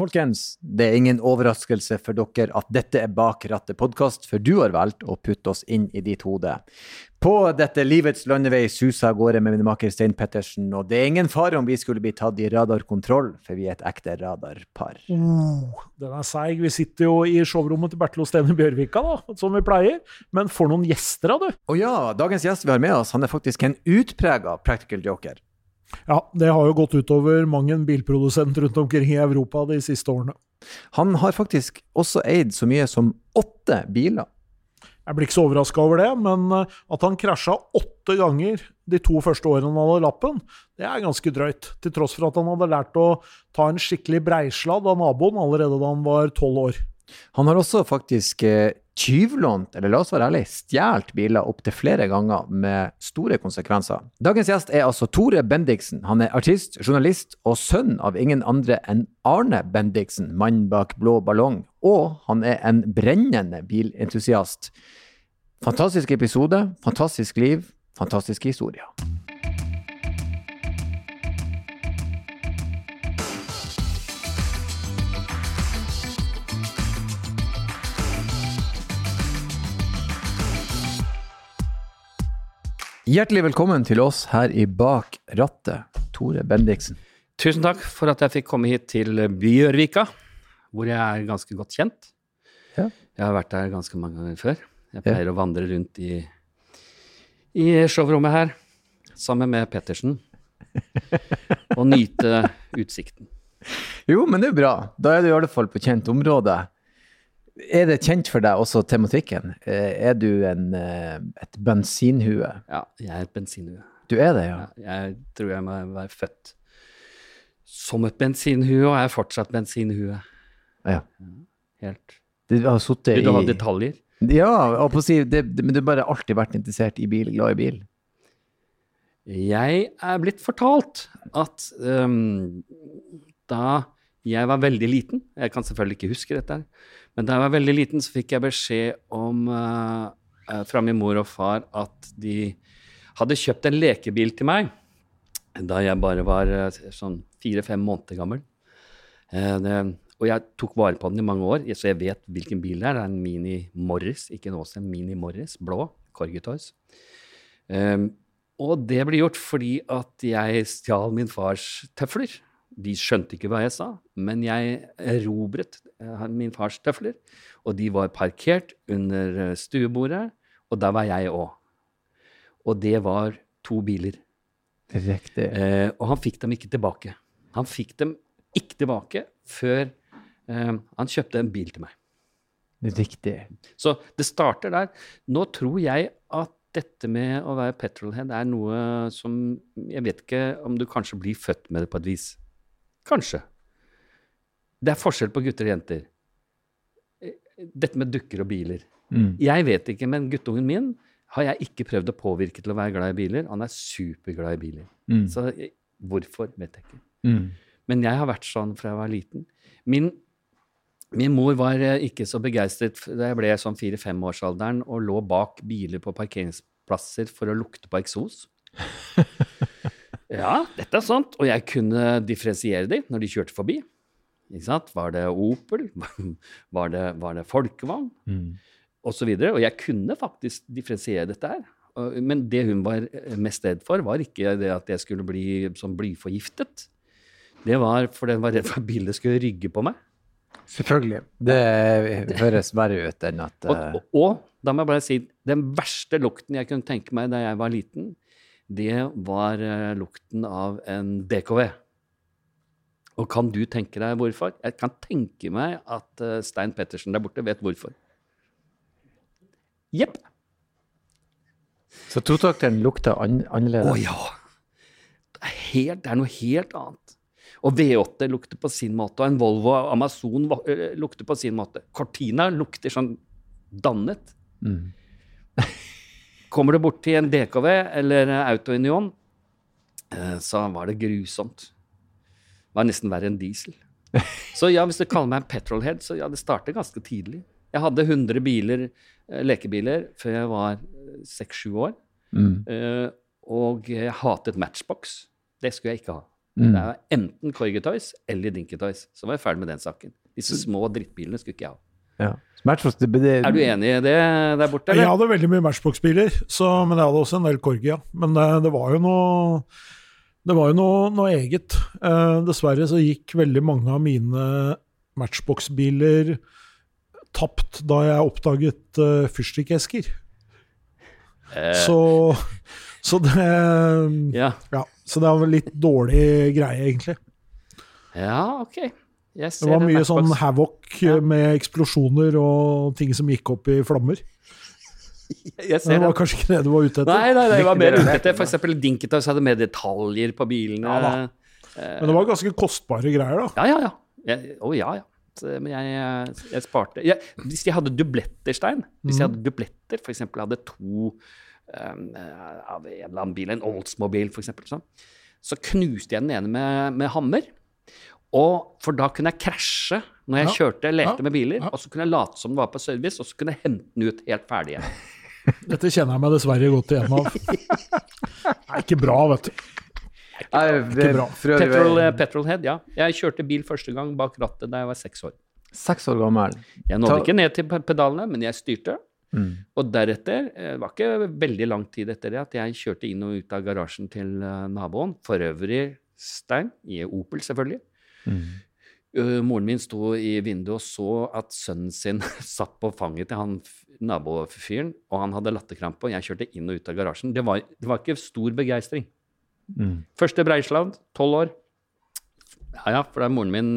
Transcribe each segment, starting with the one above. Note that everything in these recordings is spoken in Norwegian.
Folkens, det er ingen overraskelse for dere at dette er Bak rattet podkast, for du har valgt å putte oss inn i ditt hode. På dette livets landevei suser av gårde med minemaker Stein Pettersen, og det er ingen fare om vi skulle bli tatt i radarkontroll, for vi er et ekte radarpar. Oh, den er seig. Vi sitter jo i showrommet til Bertil Osten i Bjørvika, da, som vi pleier. Men får noen gjester, da, du. Å ja, dagens gjest vi har med oss, han er faktisk en utprega practical joker. Ja, det har jo gått utover mang en bilprodusent rundt omkring i Europa de siste årene. Han har faktisk også eid så mye som åtte biler. Jeg blir ikke så overraska over det, men eh, at han krasja åtte ganger de to første årene han hadde lappen, det er ganske drøyt. Til tross for at han hadde lært å ta en skikkelig breisladd av naboen allerede da han var tolv år. Han har også faktisk eh, tyvlånt, eller la oss være ærlige, stjålet biler opptil flere ganger med store konsekvenser. Dagens gjest er altså Tore Bendiksen. Han er artist, journalist og sønn av ingen andre enn Arne Bendiksen, mannen bak Blå ballong. Og han er en brennende bilentusiast. Fantastisk episode, fantastisk liv, fantastiske historier. Hjertelig velkommen til oss her i Bak rattet, Tore Bendiksen. Tusen takk for at jeg fikk komme hit til Bjørvika, hvor jeg er ganske godt kjent. Ja. Jeg har vært der ganske mange ganger før. Jeg pleier å vandre rundt i, i showrommet her sammen med Pettersen og nyte utsikten. Jo, men det er bra. Da er du i alle fall på kjent område. Er det kjent for deg også tematikken? Eh, Er du en, eh, et bensinhue? Ja, jeg er et bensinhue. Du er det, ja? Ja, jeg tror jeg må være født som et bensinhue, og jeg er fortsatt bensinhue. Ja. Helt. Du har sittet Vil du ha i detaljer? Ja, og på å si, det, men du har bare alltid vært interessert i bil, glad i bil? Jeg er blitt fortalt at um, da jeg var veldig liten Jeg kan selvfølgelig ikke huske dette, her, men da jeg var veldig liten, så fikk jeg beskjed om øh, fra min mor og far at de hadde kjøpt en lekebil til meg da jeg bare var øh, sånn fire-fem måneder gammel. Uh, det, og jeg tok vare på den i mange år, så jeg vet hvilken bil det er. Det er en Mini Morris, ikke en Åse, en Mini Morris, blå, Corgi Toys. Um, og det ble gjort fordi at jeg stjal min fars tøfler. De skjønte ikke hva jeg sa, men jeg erobret eh, min fars tøfler. Og de var parkert under eh, stuebordet, og der var jeg òg. Og det var to biler. Riktig. Eh, og han fikk dem ikke tilbake. Han fikk dem ikke tilbake før eh, han kjøpte en bil til meg. Riktig. Så det starter der. Nå tror jeg at dette med å være petrolhead er noe som Jeg vet ikke om du kanskje blir født med det på et vis. Kanskje. Det er forskjell på gutter og jenter. Eh, Dette med dukker og biler. Mm. Jeg vet ikke, men guttungen min har jeg ikke prøvd å påvirke til å være glad i biler. Han er superglad i biler. Mm. Så jeg- hvorfor, vet jeg ikke. Mm. Men jeg har vært sånn fra jeg var liten. Min, min mor var eh, ikke så begeistret da jeg ble sånn fire-femårsalderen og lå bak biler på parkeringsplasser for å lukte på eksos. ja, dette er sant. Og jeg kunne differensiere dem når de kjørte forbi. Var det Opel? Var det, var det folkevogn? Mm. og så videre. Og jeg kunne faktisk differensiere dette her. Men det hun var mest redd for, var ikke det at jeg skulle bli sånn blyforgiftet. Det var for den var redd for at bilen skulle rygge på meg. Selvfølgelig. Det høres verre ut enn at Og, og, og da må jeg bare si, den verste lukten jeg kunne tenke meg da jeg var liten, det var eh, lukten av en DKV. Og kan du tenke deg hvorfor? Jeg kan tenke meg at eh, Stein Pettersen der borte vet hvorfor. Jepp. Så totakteren lukter an annerledes. Å ja! Det er, helt, det er noe helt annet. Og V8 lukter på sin måte, og en Volvo Amazon øh, lukter på sin måte. Cortina lukter sånn dannet. Mm. Kommer du bort til en DKV eller eh, Auto Union, eh, så var det grusomt. Det var nesten verre enn diesel. Så ja, hvis du kaller meg en petrolhead, så ja, det startet ganske tidlig. Jeg hadde 100 biler, eh, lekebiler før jeg var seks-sju år. Mm. Eh, og jeg hatet Matchbox. Det skulle jeg ikke ha. Mm. Det er enten Corgi Toys eller Dinky Toys. Så var jeg ferdig med den saken. Disse små drittbilene skulle ikke jeg ha. Ja. Matchbox, det, det, Er du enig i det der borte, Jeg hadde veldig mye Matchbox-biler, men jeg hadde også en del Corgi, ja. Men det, det var jo noe Det var jo noe, noe eget. Eh, dessverre så gikk veldig mange av mine Matchbox-biler tapt da jeg oppdaget eh, fyrstikkesker. Eh, Så, så det ja. Ja, så det var en litt dårlig greie, egentlig. ja, ok. Jeg ser Det var mye sånn havoc Ja. med eksplosjoner og ting som gikk opp i flammer. Jeg ser det var kanskje ikke det du var ute etter? Nei, nei, nei, jeg var mer ute er etter f.eks. Toys hadde mer detaljer på bilene. Ja. Men det var ganske kostbare greier, da. Ja, ja, ja. Jeg, oh, ja, ja. Men jeg, jeg sparte jeg, Hvis jeg hadde dubletter, Stein Hvis jeg hadde dubletter, f.eks. hadde to um, av en eller annen bil, en Oldsmobile f.eks., sånn, så knuste jeg den ene med, med hammer. Og For da kunne jeg krasje når jeg Ja, kjørte, lekte ja, med biler. ja. Og så kunne jeg late som det var på service, og så kunne jeg hente den ut helt ferdig igjen. Dette kjenner jeg meg dessverre godt igjen av. Det er ikke bra, vet du. For øvrig- Petrol, eh, petrolhead, ja. Jeg kjørte bil første gang bak rattet da jeg var seks år. Seks år gammel. Jeg nådde Ta- ikke ned til pedalene, men jeg styrte. Mm. Og deretter, eh, det var ikke veldig lang tid etter det, at jeg kjørte inn og ut av garasjen til eh, naboen. For øvrig Stein, i Opel selvfølgelig. Mm. Eh, moren min sto i vinduet og så at sønnen sin satt på fanget til han nabofyren, og han hadde latterkrampe, og jeg kjørte inn og ut av garasjen. Det var, det var ikke stor begeistring. Mm. Første Breisland, tolv år. Ja ja, for da moren min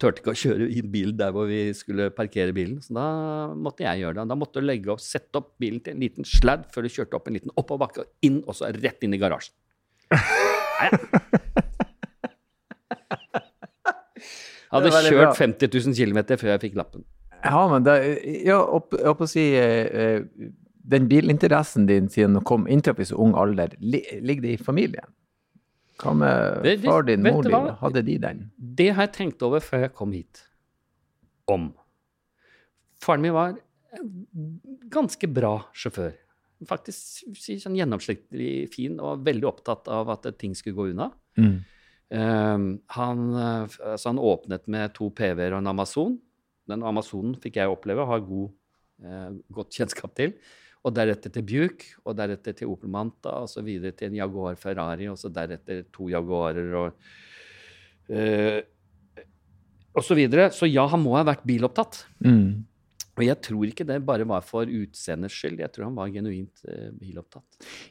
turte ikke å kjøre i bil der hvor vi skulle parkere bilen, så da måtte jeg gjøre det. Da måtte du legge opp, sette opp bilen til en liten sladd før du kjørte opp en liten oppoverbakke, og inn, og så rett inn i garasjen. Ja, ja. Jeg hadde kjørt bra. 50 000 km før jeg fikk lappen. Ja, men da, ja, opp, opp å si eh, eh, Den bilinteressen din siden du kom inntraff i så ung alder, li, ligger det i familien? Hva med Det- det- far din, mor din? hva? Hadde de den? Det har jeg tenkt over før jeg kom hit. Om. Faren min var en ganske bra sjåfør. Faktisk sånn gjennomsnittlig fin og veldig opptatt av at ting skulle gå unna. Mm. Um, han, eh, altså han åpnet med to PV-er og en Amazon. Den Amazonen fikk jeg oppleve og ha god, uh, godt kjennskap til. Og deretter til Buick, og deretter til Opel Manta, og så videre til en Jaguar Ferrari, og så deretter to Jaguarer og uh, og så videre. Så ja, han må ha vært bilopptatt. Mm. Og jeg tror ikke det bare var for utseendets skyld. Jeg tror han var genuint eh, bilopptatt.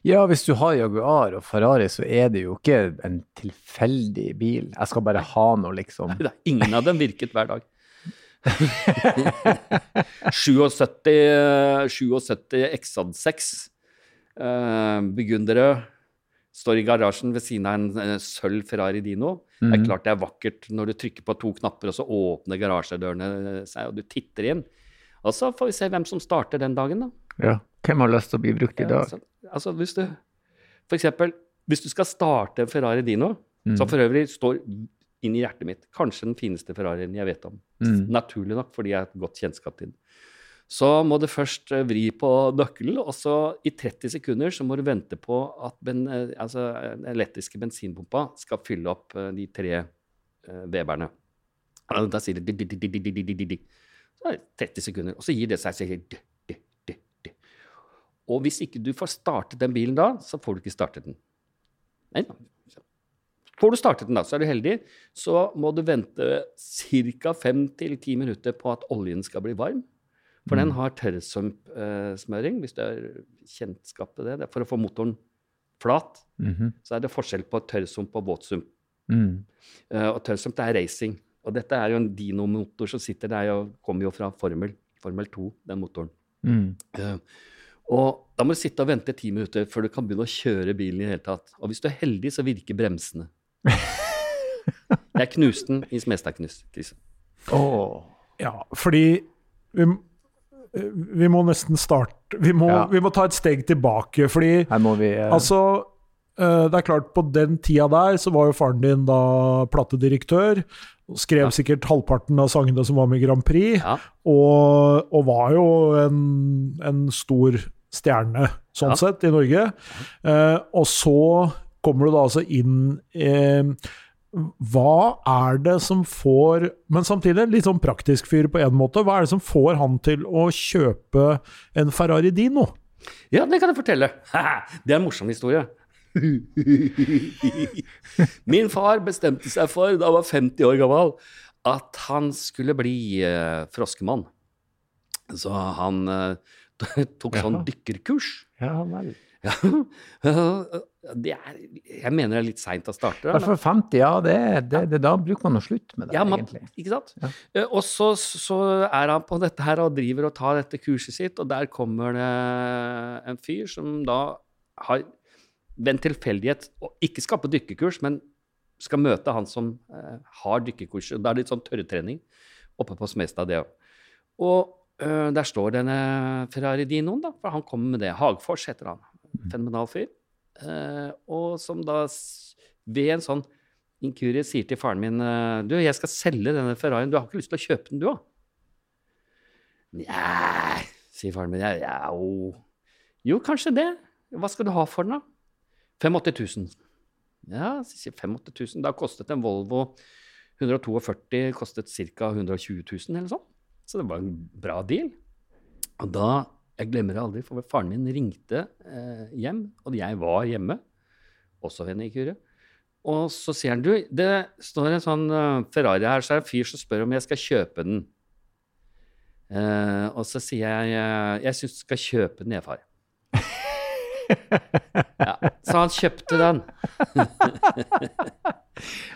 Ja, hvis du har Jaguar og Ferrari, så er det jo ikke en tilfeldig bil. Jeg skal bare ha noe, liksom. Nei, ingen av dem virket hver dag. 77, eh, 77 Exad 6 eh, begundere står i garasjen ved siden av en eh, sølv Ferrari Dino. Det er Mhm. klart det er vakkert når du trykker på to knapper, og så åpner garasjedørene seg, og du titter inn. Og så får vi se hvem som starter den dagen, da. Ja. Hvem har lyst til å bli brukt i dag? Ja, altså, altså, hvis du For eksempel, hvis du skal starte en Ferrari Dino, mm. som for øvrig står inn i hjertet mitt, kanskje den fineste Ferrarien jeg vet om, mm. naturlig nok fordi jeg har et godt kjennskap til den, så må du først eh, vri på nøkkelen, og så i 30 sekunder så må du vente på at ben, eh, altså, elektriske bensinpumpa skal fylle opp eh, de tre uh, Weberne. Da sier det di, di, di, di, di, di, di. Så er det 30 sekunder, og så gir det seg så sier det di, di, di. Og hvis ikke du får startet den bilen da, så får du ikke startet den. Nei. Får du startet den da, så er du heldig. Så må du vente ca. 5-10 minutter på at oljen skal bli varm. For den har tørrsumpsmøring, hvis du har kjennskap til det. det for å få motoren flat, Mhm. så er det forskjell på tørrsump og våtsump. Mm. Uh, og tørrsump det er racing. Og dette er jo en dinomotor som sitter der og kommer jo fra Formel, Formel 2, den motoren. Mm. Uh, og da må du sitte og vente ti minutter før du kan begynne å kjøre bilen i det hele tatt. Og hvis du er heldig, så virker bremsene. Jeg knuste den i Smestadkrysset. Oh. Ja, fordi vi, vi må nesten starte vi må, Ja. vi må ta et steg tilbake, fordi Her må vi eh, Altså, eh, det er klart, på den tida der så var jo faren din da platedirektør. Skrev Ja. sikkert halvparten av sangene som var med i Grand Prix. Ja. Og, og var jo en, en stor stjerne, sånn Ja. sett, i Norge. Eh, og så kommer du da altså inn eh, Hva er det som får Men samtidig, litt sånn praktisk fyr på en måte. Hva er det som får han til å kjøpe en Ferrari Dino? Ja, det kan jeg fortelle. Det er en morsom historie. Min far bestemte seg for, da han var 50 år gammel, at han skulle bli eh, froskemann. Så han eh, tok sånn ja. dykkerkurs. Ja vel. Ja. Det er, jeg mener det er litt seint å starte. I hvert fall 50, ja. Det, det, det, da bruker man å slutte med det, Ja, man, egentlig. ikke sant? Ja. Eh, Og så, så er han på dette her og driver og tar dette kurset sitt, og der kommer det en fyr som da har ved en tilfeldighet ikke skal på dykkerkurs, men skal møte han som eh, har dykkerkurs. Da er det litt sånn tørrtrening oppe på Smestad, det òg. Og eh, der står denne Ferrari Dinoen, da, for han kommer med det. Hagfors heter han. Fenomenal fyr. Eh, og som da ved en sånn inkurie sier til faren min eh, Du, jeg skal selge denne Ferrarien. Du har ikke lyst til å kjøpe den, du òg? Nei, sier faren min. Ja, ja, jo. jo, kanskje det. Hva skal du ha for den, da? 85 000. Ja, sier 85 000. Da kostet en Volvo 142 kostet ca. 120 000 eller sånn. Så det var en bra deal. Og da Jeg glemmer det aldri, for faren min ringte eh, hjem, og jeg var hjemme, også ved en inkurie. Og så sier han du, det står en sånn eh, Ferrari her, så er det en fyr som spør om jeg skal kjøpe den. Eh, og så sier jeg eh, jeg syns du skal kjøpe den, jeg, far. ja, så han kjøpte den.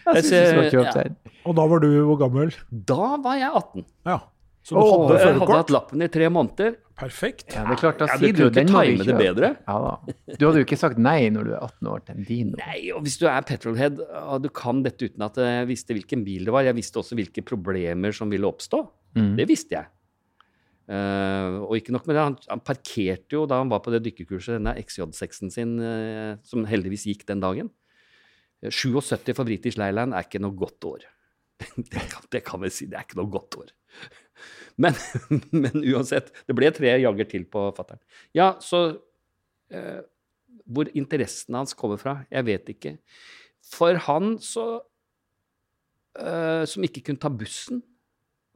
Jeg synes du skal kjøpe ja. den. Og da var du hvor gammel? Da var jeg 18. Ja. Så du hadde Jeg hadde hatt lappen i tre måneder. Perfekt. Ja, det er klart, da Ja, du sier du den ikke må det kjøpe. bedre. Ja da. Du hadde jo ikke sagt nei når du er 18 år til en Dino. Nei, og hvis du er petrolhead og du kan dette uten at jeg visste hvilken bil det var, jeg visste også hvilke problemer som ville oppstå. Mm. Det visste jeg. Eh, og ikke nok med det, han, han parkerte jo da han var på det dykkerkurset, denne XJ6-en sin, uh, som heldigvis gikk den dagen. Eh, 77 for British Leyland er ikke noe godt år. det, kan, det kan vi si, det er ikke noe godt år. Men, men uansett, det ble tre jagger til på fattern. Ja, så eh, Hvor interessen hans kommer fra, jeg vet ikke. For han så eh, Som ikke kunne ta bussen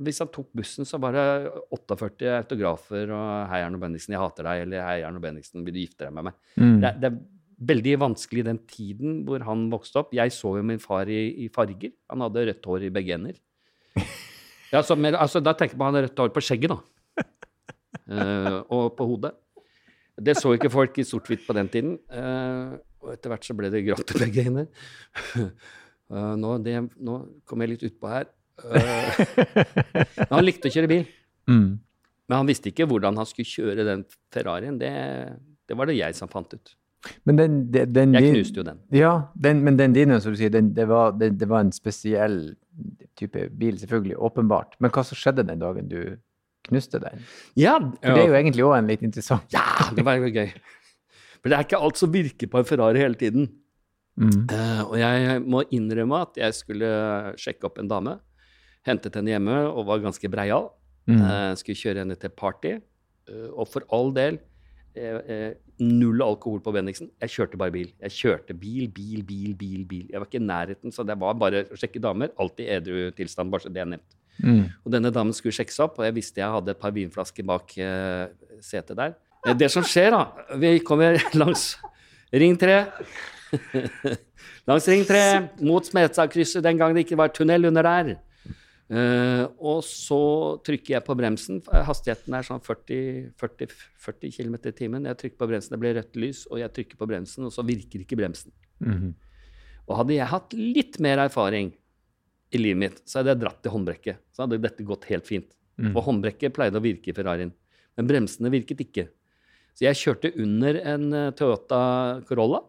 Hvis han tok bussen, så var det 48 autografer og 'Hei, Arne Bendiksen, jeg hater deg', eller 'Hei, Arne Bendiksen, vil du gifte deg med meg'? Mm. Det, det er veldig vanskelig den tiden hvor han vokste opp. Jeg så jo min far i, i farger. Han hadde rødt hår i begge ender. Ja, så, men, altså, da tenker man rødt hår på skjegget, da. Uh, og på hodet. Det så ikke folk i sort-hvitt på den tiden. Uh, og etter hvert så ble det grått i begge hender. Uh, nå, det, nå kom jeg litt utpå her. Eh, men han likte å kjøre bil. Mm. Men han visste ikke hvordan han skulle kjøre den Ferrarien. Det, det var det jeg som fant ut. Men den, den, den Jeg knuste jo den. Ja, men den dine, som du sier, den, det, var, det, det var en spesiell type bil, selvfølgelig, åpenbart. Men hva som skjedde den dagen du knuste den? Ja, For det er jo egentlig òg en litt interessant ja, det var jo gøy. For det er ikke alt som virker på en Ferrari hele tiden. mm. Uh, og jeg må innrømme at jeg skulle sjekke opp en dame. Hentet henne hjemme og var ganske breial. Mm. Uh, skulle kjøre henne til party. Uh, og for all del uh, null alkohol på Bendiksen. Jeg kjørte bare bil. Jeg kjørte bil, bil, bil, bil. bil. Jeg var ikke i nærheten, så det var bare å sjekke damer. Alltid edru tilstand, bare så det er nevnt. Mm. Og denne damen skulle sjekkes opp, og jeg visste jeg hadde et par vinflasker bak setet der. Det som skjer, da Vi kommer langs Ring 3. langs Ring 3 mot Smestadkrysset den gang det ikke var tunnel under der. Eh, og så trykker jeg på bremsen. Hastigheten er sånn 40, 40, 40 km i timen. Jeg trykker på bremsen, det blir rødt lys, og jeg trykker på bremsen, og så virker ikke bremsen. Mhm. Og hadde jeg hatt litt mer erfaring i livet mitt, så hadde jeg dratt til håndbrekket. Så hadde dette gått helt fint. Mm. For håndbrekket pleide å virke i Ferrarien, men bremsene virket ikke. Så jeg kjørte under en eh, Toyota Corolla.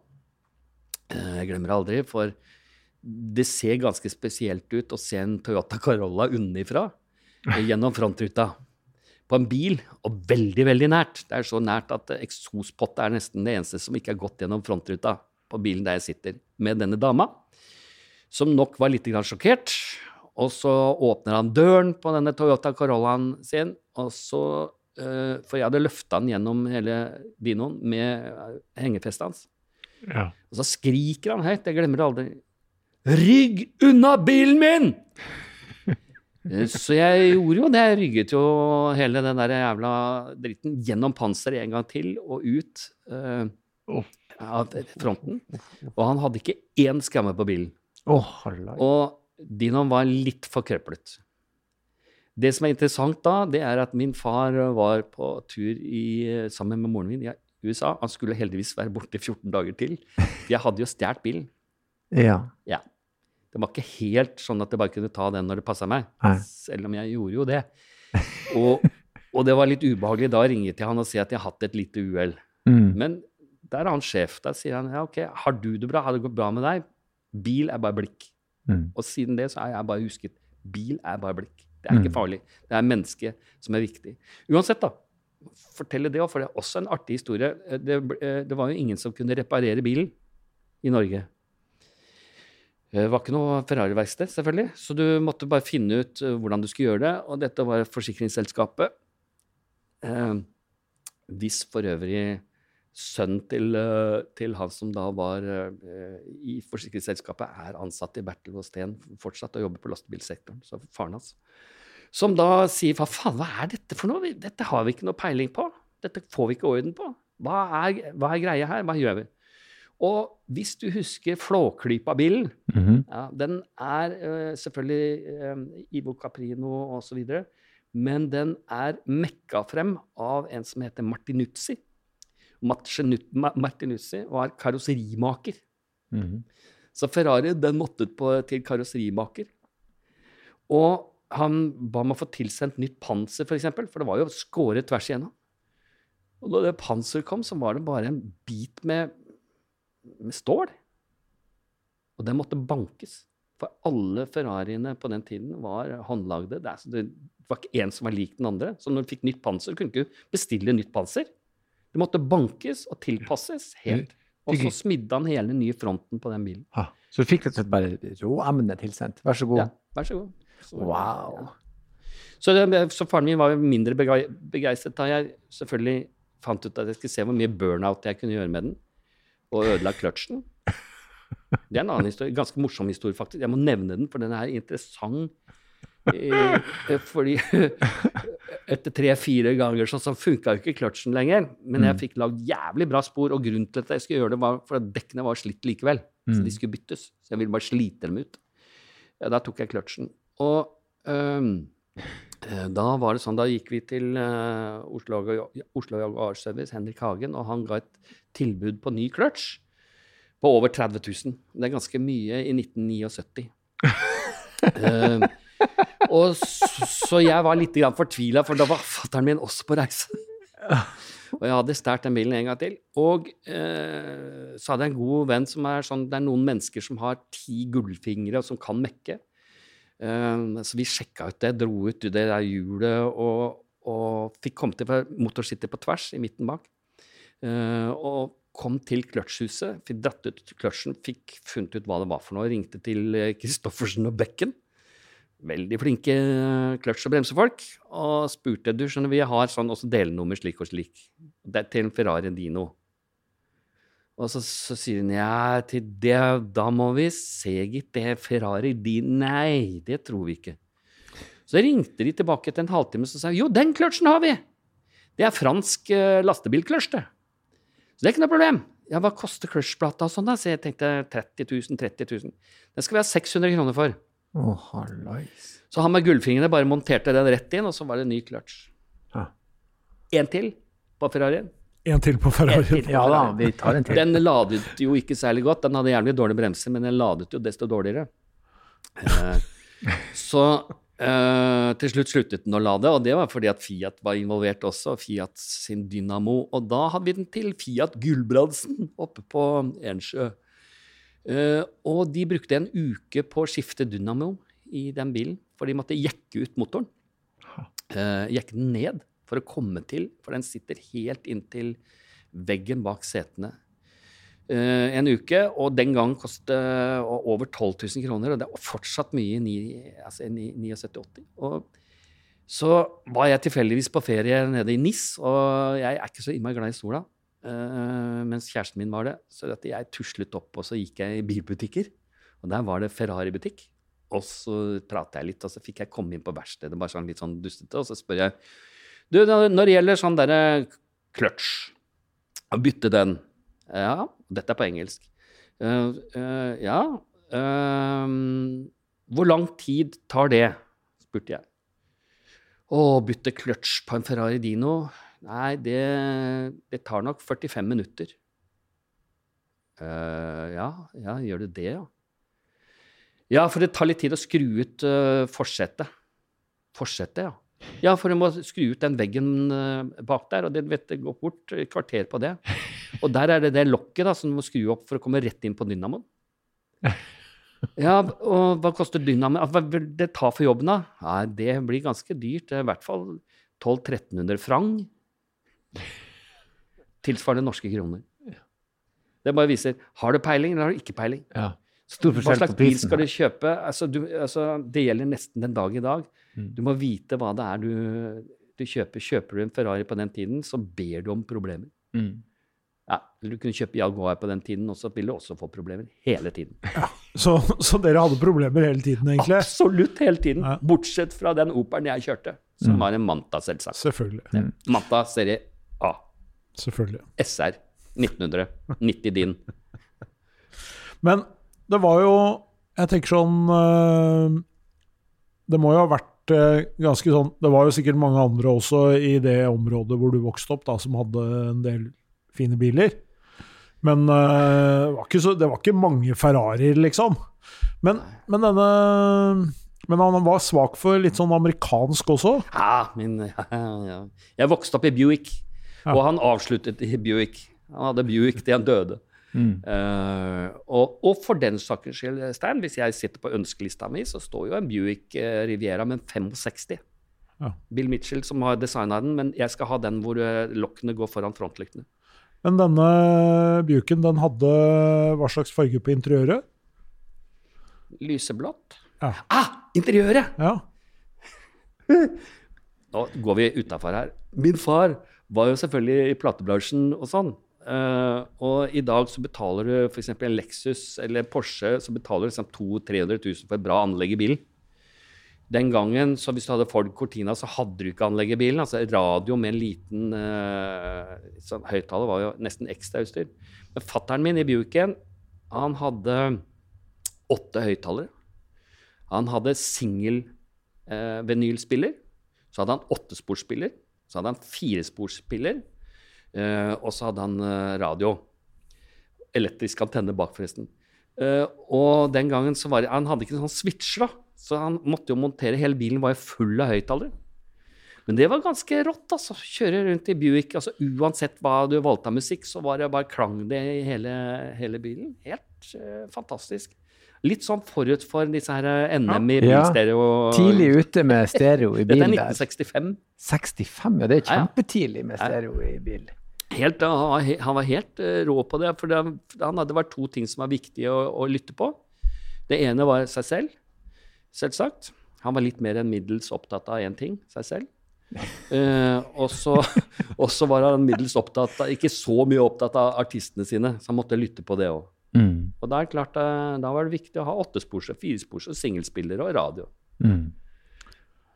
Eh, Jeg glemmer det aldri, for det ser ganske spesielt ut å se en Toyota Corolla unnifra eh, gjennom frontruta på en bil, og veldig, veldig nært. Det er så nært at eksospottet er nesten det eneste som ikke har gått gjennom frontruta på bilen der jeg sitter med denne dama, som nok var litt sjokkert. Og så åpner han døren på denne Toyota Corollaen sin, og så eh, For jeg hadde løfta den gjennom hele dinoen med hengefestet hans. Ja. Og så skriker han høyt, jeg glemmer det aldri. Rygg unna bilen min! Eh, Så jeg gjorde jo det. Jeg rygget jo hele den der jævla dritten gjennom panseret en gang til og ut uh, av fronten. Og han hadde ikke én skamme på bilen. Hallai. Og Dinoen var litt forkrøplet. Det som er interessant da, det er at min far var på tur i, sammen med moren min i USA. Han skulle heldigvis være borte 14 dager til. Jeg hadde jo stjålet bilen. Ja. Ja. Det var ikke helt sånn at jeg bare kunne ta den når det passa meg. Nei. Selv om jeg gjorde jo det. Og, og det var litt ubehagelig da ringe til han og si at jeg har hatt et lite uhell. Mm. Men der er han sjef. Der sier han ja, ok, har du det bra? Har det gått bra med deg? Bil er bare blikk. Mm. Og siden det så har jeg bare husket bil er bare blikk. Det er ikke Mm. farlig. Det er mennesket som er viktig. Uansett, da. Fortelle det òg, for det er også en artig historie. Eh, Det, eh, det var jo ingen som kunne reparere bilen i Norge. Eh, Det var ikke noe Ferrari-verksted, selvfølgelig, så du måtte bare finne ut eh, hvordan du skulle gjøre det. Og dette var forsikringsselskapet. Eh, hvis for øvrig sønnen til, eh, til han som da var eh, i forsikringsselskapet, er ansatt i Bertel og Steen fortsatt og jobber på lastebilsektoren. Så faren hans. Som da sier hva faen, hva er dette for noe? Dette har vi ikke noe peiling på. Dette får vi ikke orden på. Hva er, hva er greia her? Hva gjør vi? Og hvis du husker Flåklypa-bilen, Mhm. ja, den er uh, selvfølgelig uh, Ivo Caprino osv., men den er mekka frem av en som heter Martinuzzi. Martinuzzi var karosserimaker. Mhm. Så Ferrari den måtte på, til karosserimaker. Og han ba om å få tilsendt nytt panser, f.eks., for, eksempel, for det var jo skåret tvers igjennom. Og da det panseret kom, så var det bare en bit med, med stål. Og den måtte bankes. For alle Ferrariene på den tiden var håndlagde. Det, det var ikke én som var lik den andre. Så når du fikk nytt panser, kunne du ikke bestille nytt panser. Det måtte bankes og tilpasses helt. Og så smidde han hele den nye fronten på den bilen. Ha. Så du fikk rett og slett bare råemne tilsendt. Vær så god. Ja, vær så god. Så, Wow. ja. Så, det, så faren min var mindre begeistret da jeg selvfølgelig fant ut at jeg skulle se hvor mye burnout jeg kunne gjøre med den, og ødela kløtsjen. Det er en annen historie, ganske morsom historie, faktisk. Jeg må nevne den, for den er interessant. Eh, eh, fordi etter tre-fire ganger så, så funka jo ikke kløtsjen lenger. Men jeg fikk lagd jævlig bra spor, og grunnen til at jeg skulle gjøre det, var for at dekkene var slitt likevel. Så de skulle byttes. Så jeg ville bare slite dem ut. Ja, da tok jeg kløtsjen. Og eh, da var det sånn, da gikk vi til uh, Oslo, Oslo Jaguar Service, Henrik Hagen, og han ga et tilbud på ny kløtsj på over 30 000. Det er ganske mye i 1979. uh, og så, så jeg var litt fortvila, for da var fatteren min også på reise. Og jeg hadde stjålet den bilen en gang til. Og uh, så hadde jeg en god venn som er sånn Det er noen mennesker som har ti gullfingre, og som kan mekke. Uh, så vi sjekka ut det, dro ut det der hjulet og, og fikk komme til motorsittet på tvers i midten bak. Eh, og kom til kløtsjhuset, fikk dratt ut kløtsjen, fikk funnet ut hva det var for noe, ringte til eh, Christoffersen og Bekken. Veldig flinke eh, kløtsj- og bremsefolk. Og spurte du skjønner vi har sånn også delnummer slik og slik. Det er til en Ferrari Dino. Og så, så sier hun ja, til det, da må vi se, gitt. Det er Ferrari Dino Nei, det tror vi ikke. Så ringte de tilbake etter en halvtime og sa jo, den kløtsjen har vi! Det er fransk lastebilkløtsj, det. Så det er ikke noe problem. Ja, hva koster kløtsjplata og sånn, da? Så jeg tenkte 30 000, 30 000. Den skal vi ha 600 kroner for. Oh. Så han med gullfingrene bare monterte den rett inn, og så var det ny clutch. Én En til på Ferrarien. En til på Ferrarien. Til på Ja da, vi tar en til. Den ladet jo ikke særlig godt. Den hadde jævlig dårlige bremser, men den ladet jo desto dårligere. Eh, så eh, til slutt sluttet den å lade, og det var fordi at Fiat var involvert også. Fiat sin Dynamo. Og da hadde vi den til Fiat Gulbrandsen oppe på Ensjø. Uh, og de brukte en uke på å skifte dynamo i den bilen, for de måtte jekke ut motoren. Uh, jekke den ned for å komme til, for den sitter helt inntil veggen bak setene. Eh, en uke, og den gang kostet eh, over 12 000 kroner, og det er fortsatt mye i altså, 79-80. Og så var jeg tilfeldigvis på ferie nede i NIS, og jeg er ikke så innmari glad i sola. eh, mens kjæresten min var det. Så jeg tuslet opp, og så gikk jeg i bilbutikker. Og der var det Ferrari-butikk. Og så pratet jeg litt, og så fikk jeg komme inn på verkstedet, bare sånn litt sånn dustete, og så spør jeg Du, når det gjelder sånn derre kløtsj, bytte den Ja, dette er på engelsk. Uh, uh, ja uh, Hvor lang tid tar det? spurte jeg. Å bytte kløtsj på en Ferrari Dino? Nei, det, det tar nok 45 minutter. «Eh, ja, ja, gjør det det, ja? Ja, for det tar litt tid å skru ut forsetet. Forsetet, ja. Ja, for du må skru ut den veggen bak der, og det, vet, går bort et kvarter på det. Og der er det det lokket da, som du må skru opp for å komme rett inn på dynamoen. Ja, og hva koster dynamoen? Ah, Hva vil det ta for jobben, da? Nei, det blir ganske dyrt. Det er i hvert fall 1200-1300 franc. Tilsvarende norske kroner. Det bare viser har du peiling eller har du ikke peiling. Ja. Stor Hva slags bil skal du kjøpe? Altså, du, altså, det gjelder nesten den dag i dag. Mm. Du må vite hva det er du, du kjøper. Kjøper du en Ferrari på den tiden, så ber du om problemer. Mm. Ja, du kunne kjøpe Jaguar på den tiden, og så ville du også få problemer hele tiden. Så, så dere hadde problemer hele tiden, egentlig? Absolutt hele tiden. Ja. Bortsett fra den Operen jeg kjørte, som Mm. var en Manta, selvsagt. Selvfølgelig. Manta serie A. Selvfølgelig. SR 1900. 90 din. Men det var jo Jeg tenker sånn eh, Det må jo ha vært eh, ganske sånn Det var jo sikkert mange andre også i det området hvor du vokste opp, da, som hadde en del fine biler. Men uh, det, var ikke så, det var ikke mange Ferrarier, liksom. Men, men denne Men han var svak for litt sånn amerikansk også. Ja, min, ja, ja. Jeg vokste opp i Buick, Ja. og han avsluttet i Buick. Han hadde Buick til han døde. Mm. Uh, og, og for den saks skyld, Stein, hvis jeg sitter på ønskelista mi, så står jo en Buick eh, Riviera med en 65. Ja. Bill Mitchell som har designa den, men jeg skal ha den hvor lokkene går foran frontlyktene. Men denne Buicken, den hadde hva slags farge på interiøret? Lyseblått. Ja. Ah, interiøret! Ja. Nå går vi utafor her. Min far var jo selvfølgelig i platebransjen og sånn. Uh, og i dag så betaler du f.eks. en Lexus eller Porsche så betaler du liksom 200 000-300 000 for et bra anlegg i bilen. Den gangen, så hvis du hadde Ford Cortina, så hadde du ikke anlegg i bilen. Altså radio med en liten uh, sånn, høyttaler var jo nesten ekstrautstyr. Men fattern min i Buicken, han hadde åtte høyttalere. Han hadde singel-venylspiller. vinylspiller. Så hadde han åttesporsspiller. Så hadde han firesporsspiller. Uh, og så hadde han uh, radio. Elektrisk antenne bak, forresten. Uh, og den gangen så var det Han hadde ikke sånn switcher, da. Så han måtte jo montere Hele bilen var jo full av høyttalere. Men det var ganske rått, altså. Kjøre rundt i Buick. altså Uansett hva du valgte av musikk, så var det bare klang det i hele, hele bilen. Helt uh, fantastisk. Litt sånn forut for disse her eh, NM i Ja. bilstereo. Tidlig ute med stereo i Dette er bil der. 1965. 65, ja. Det er kjempetidlig med stereo i bil. Helt, han, var, he- han var helt eh, rå på det. For det, han hadde vært to ting som var viktige å, å lytte på. Det ene var seg selv, selvsagt. Han var litt mer enn middels opptatt av én ting, seg selv. uh, og så var han middels opptatt av, ikke så mye opptatt av artistene sine, så han måtte lytte på det òg. Mm. Og er det klart, eh, da var det viktig å ha åttespors og firespors og singelspillere og radio. Mm.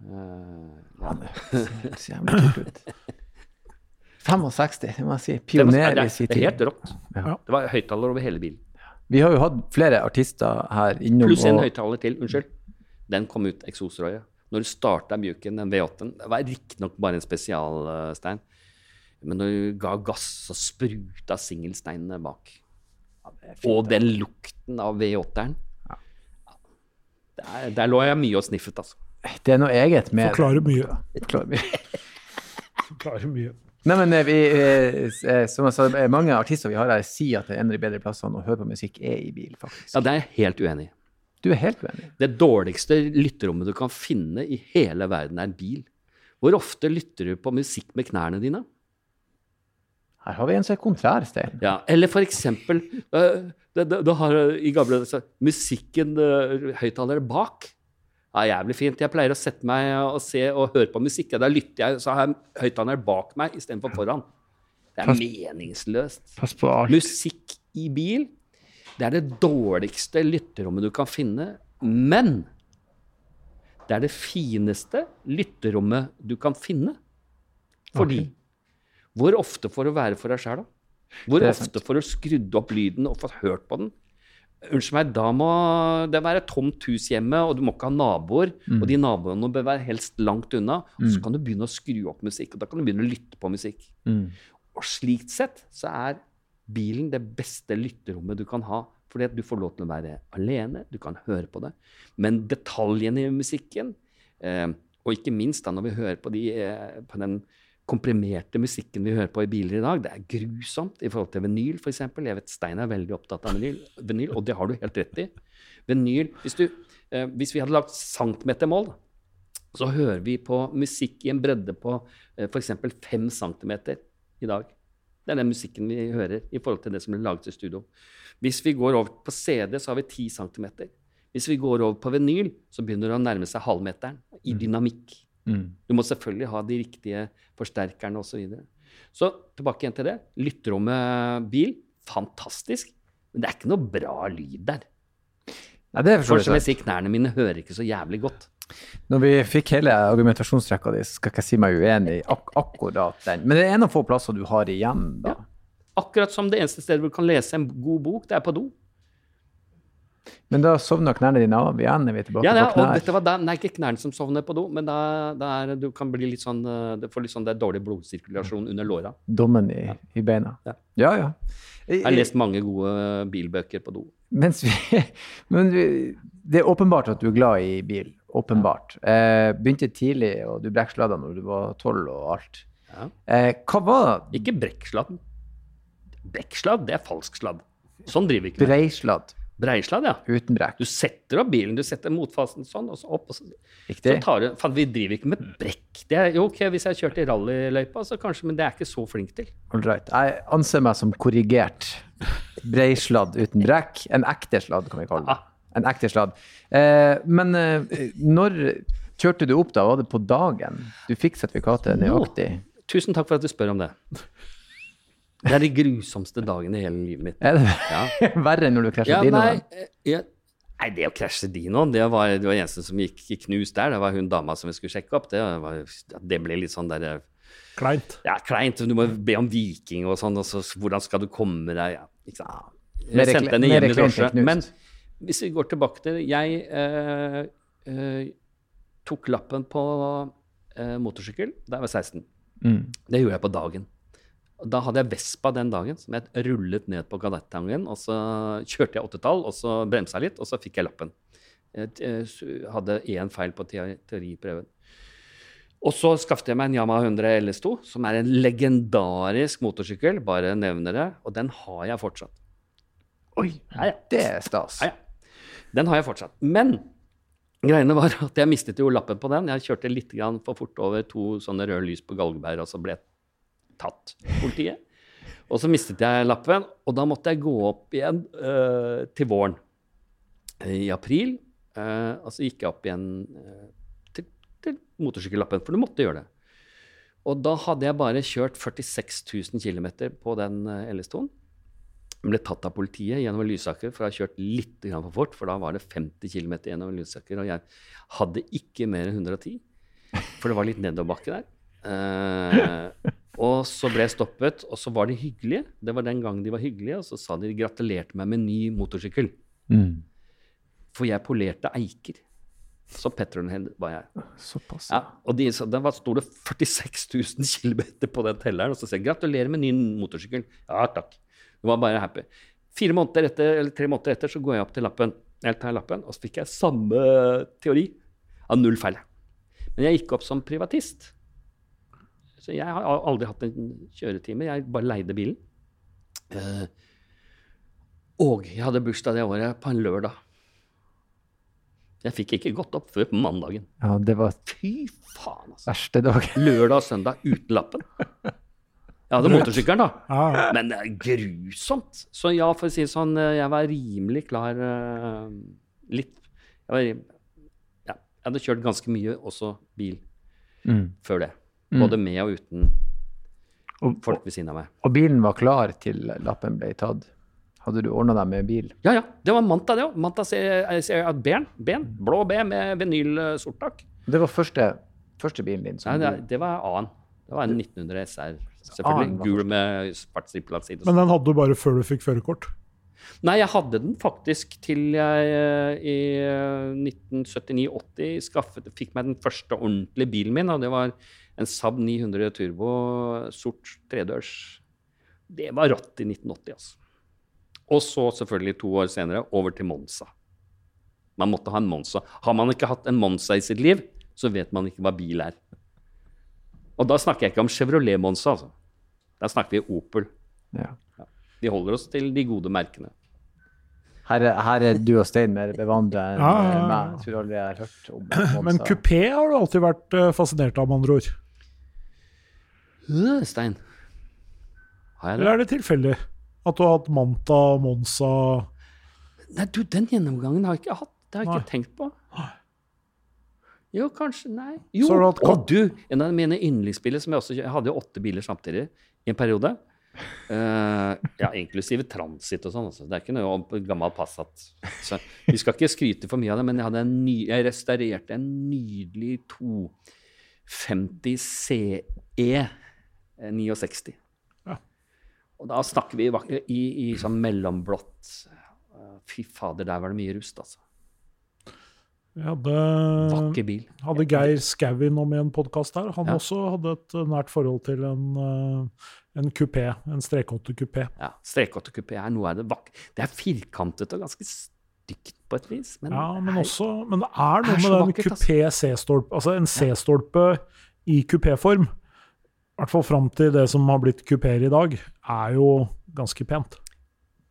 Uh, ja. Det høres jævlig kult ut. 65, det må jeg si. Pioner i sin er, det er tid. helt rått. Ja. Det var høyttaler over hele bilen. Vi har jo hatt flere artister her innom. Pluss en og- høyttaler til. Unnskyld. Den kom ut eksosrøret. Når du starta Mjuken, den V8-en Det var riktignok bare en spesialstein. Men når du ga gass, så spruta singelsteinene bak. Og den lukten av V8-eren. Der, der lå jeg mye og sniffet, altså. Det er noe eget med Forklarer mye. Forklarer mye. Forklarer mye. Nei, men eh, vi, eh, eh, som jeg sa, eh, mange artister vi har her, sier at det er en av de bedre plassene å høre på musikk er i bil, faktisk. Ja, det er jeg helt uenig i. Du er helt uenig? Det dårligste lytterommet du kan finne i hele verden, er en bil. Hvor ofte lytter du på musikk med knærne dine? Her har vi en som er kontrær, Stein. Ja, eller for eksempel øh, det, det, det har, I gamle dager musikken, øh, høyttalere bak. Ja, jævlig fint. Jeg pleier å sette meg og se og høre på musikk. Ja, da lytter jeg, så har jeg høyttalere bak meg istedenfor foran. Det er Pass- meningsløst. Pass på alt. Musikk i bil, det er det dårligste lytterommet du kan finne, men det er det fineste lytterommet du kan finne. Fordi okay. Hvor ofte får du være for deg sjæl, da? Hvor ofte får du skrudd opp lyden og fått hørt på den? Unnskyld meg, da må det være tomt hus hjemme, og du må ikke ha naboer. Og de naboene bør være helst langt unna. Og så kan du begynne å skru opp musikk, og da kan du begynne å lytte på musikk. Mm. Og slikt sett så er bilen det beste lytterommet du kan ha. Fordi at du får lov til å være alene, du kan høre på det. Men detaljene i musikken, eh, og ikke minst da når vi hører på, de, eh, på den komprimerte musikken vi hører på i biler i dag, det er grusomt i forhold til vinyl f.eks. Jeg vet Stein er veldig opptatt av vinyl, vinyl, og det har du helt rett i. Vinyl, Hvis, du, eh, hvis vi hadde lagt centimetermål, så hører vi på musikk i en bredde på eh, f.eks. 5 cm i dag. Det er den musikken vi hører i forhold til det som ble laget i studio. Hvis vi går over på CD, så har vi 10 cm. Hvis vi går over på vinyl, så begynner det å nærme seg halvmeteren i dynamikk. Mm. Du må selvfølgelig ha de riktige forsterkerne osv. Så, videre. så tilbake igjen til det. Lytterommet bil, fantastisk. Men det er ikke noe bra lyd der. Nei, det er for så som jeg sier, knærne mine hører ikke så jævlig godt. Når vi fikk hele argumentasjonsrekka di, skal ikke jeg si meg uenig i ak akkurat den. Men det er en av få plasser du har igjen, da. Akkurat som det eneste stedet du kan lese en god bok, det er på do. Men da sovner knærne dine av igjen. Er vi tilbake Ja, ja, på og dette var da, nei, ikke knærne som sovner på do, men da, da er, du kan bli litt sånn eh, Du får litt sånn det er dårlig blodsirkulasjon under låra. Dommen i, i beina. Ja. ja. ja. Jeg har lest mange gode bilbøker på do. Vi, men vi, det er åpenbart at du er glad i bil. Åpenbart. Eh, begynte tidlig, og du brekksladda når du var tolv og alt. Ja. Eh, hva var Ikke brekksladd. Brekksladd, det er falsk sladd. Sånn driver vi ikke med. breisladd Breisladd, ja. uten brekk? Du setter av bilen, du setter motfasen sånn, og så opp. og så, så Riktig? tar du, Faen, vi driver ikke med brekk. Det er jo ok hvis jeg kjørte i rallyløypa, så kanskje, men det er jeg ikke så flink til. All right. Jeg anser meg som korrigert. Breisladd uten brekk. En ekte sladd, kan vi kalle det. Ah. En ekte sladd. Eh, men eh, når kjørte du opp, da? Var det på dagen? Du fikk sertifikatet nøyaktig? Tusen takk for at du spør om det. Det er de grusomste dagene i hele livet mitt. Er det Ja. verre enn når du krasjer Ja, dinoen? nei, eh, ja, nei, det å krasje dinoen, det var det var eneste som gikk i knus der. Det var hun dama som vi skulle sjekke opp. Det, var, det ble litt sånn der Kleint. Ja, kleint. Du må be om viking og sånn, og så hvordan skal du komme deg ja, ikke sant? Jeg sendte henne hjem i drosje. Men hvis vi går tilbake til Jeg eh, eh, tok lappen på eh, motorsykkel da jeg var 16. Mm. Det gjorde jeg på dagen. Da hadde jeg Vespa den dagen, som jeg rullet ned på Gadettangen. Og så kjørte jeg åttetall, og så bremsa litt, og så fikk jeg lappen. Jeg eh, hadde én feil på teori- teoriprøven. Og så skaffet jeg meg en Yamaha 100 LS2, som er en legendarisk motorsykkel. Bare nevner det. Og den har jeg fortsatt. Oi, Ja, ja. det er stas. Ja, ja. Den har jeg fortsatt. Men greiene var at jeg mistet jo lappen på den. Jeg kjørte litt for fort over to sånne røde lys på Galgeberg, og så ble jeg tatt politiet. Og så mistet jeg lappen, og da måtte jeg gå opp igjen uh, til våren. I april. Uh, og så gikk jeg opp igjen uh, til, til motorsykkellappen, for du måtte gjøre det. Og da hadde jeg bare kjørt 46 000 km på den øh, LS2-en. Ble tatt av politiet gjennom Lysaker for å ha kjørt litt for fort, for da var det 50 km gjennom Lysaker, og jeg hadde ikke mer enn 110, for det var litt nedoverbakke der. Uh, og så ble jeg stoppet, og så var de hyggelige. Det var den gangen de var hyggelige, og så sa de de gratulerte meg med ny motorsykkel. Mm. For jeg polerte eiker. Så Petronhead var jeg. Såpass. Ja, og de, så, var- sto det 46 000 km på den telleren, og så sier jeg gratulerer med ny motorsykkel. Ja, takk. Jeg var bare happy. Fire måneder etter, eller Tre måneder etter så går jeg opp til lappen, jeg tar lappen, og så fikk jeg samme teori. Av null feil. Men jeg gikk opp som privatist. Så jeg har aldri hatt en kjøretime. Jeg bare leide bilen. Eh, og jeg hadde bursdag det året på en lørdag. Jeg fikk ikke gått opp før på mandagen. Ja, det var Fy faen, altså. verste dag. Lørdag og søndag uten lappen. Jeg hadde motorsykkelen, da. Ja, Men det er grusomt. Så ja, for å si det sånn, eh, jeg var rimelig klar uh, litt jeg, var, ja, jeg hadde kjørt ganske mye også bil Mm. før det. Både med og uten Og, folk ved siden av meg. og bilen var klar til lappen ble tatt. Hadde du ordna deg med bil? Ja, ja. Det var Manta, det òg. Manta ben, ben. Blå B med vinyl eh, sorttak. Det var første, første bilen din? Nei, det, det var A-en. Det var en 1900 SR. Selvfølgelig. A-en Gul med svart strippelatside. Men den hadde du bare før du fikk førerkort. Nei, jeg hadde den faktisk til jeg eh, i eh, 1979-80 skaffet, fikk meg den første ordentlige bilen min, og det var en Saab 900 Turbo, sort tredørs. Det var rått i 1980, altså. Og så selvfølgelig to år senere over til Monza. Man måtte ha en Monza. Har man ikke hatt en Monza i sitt liv, så vet man ikke hva bil er. Og da snakker jeg ikke om Chevrolet Monza, altså. Da snakker vi Opel. Ja. Vi holder oss til de gode merkene. Her, er- her er du og Stein mer bevandret enn Ja, ja, ja. meg. Jeg tror aldri jeg har hørt om Monza. Men kupé har du alltid vært eh, fascinert av, med andre ord. Stein. Har jeg det? Eller er det tilfeldig at du har hatt Manta, Monza Nei, du, den gjennomgangen har jeg ikke hatt. Det har jeg Nei. ikke tenkt på. Jo, kanskje Nei. Jo, Så har du! En av mine yndlingsbiler som jeg også Jeg hadde jo åtte biler samtidig i en periode. Uh, ja, inklusive Transit og sånn. Altså. Det er ikke noe om gammel Passat. Så vi skal ikke skryte for mye av det, men jeg, hadde en ny, jeg restaurerte en nydelig 250 CE eh, 69. Ja. Og da snakker vi i, i, i sånn mellomblått. Eh, Fy fader, der var det mye rust, altså. Vi hadde, Vakker bil. hadde Geir Skau innom i en podkast der. Han Ja. også hadde et eh, nært forhold til en, eh, en kupé, en strekåtte-kupé. Ja, Strekåttekupé er noe av det vakre. Det er firkantet og ganske stygt på et vis. Men, Ja, men, er- også, men det er noe med den vakkert, altså. kupé C-stolpe, altså en C-stolpe i kupéform, i hvert fall fram til det som har blitt kupeer i dag, er jo ganske pent.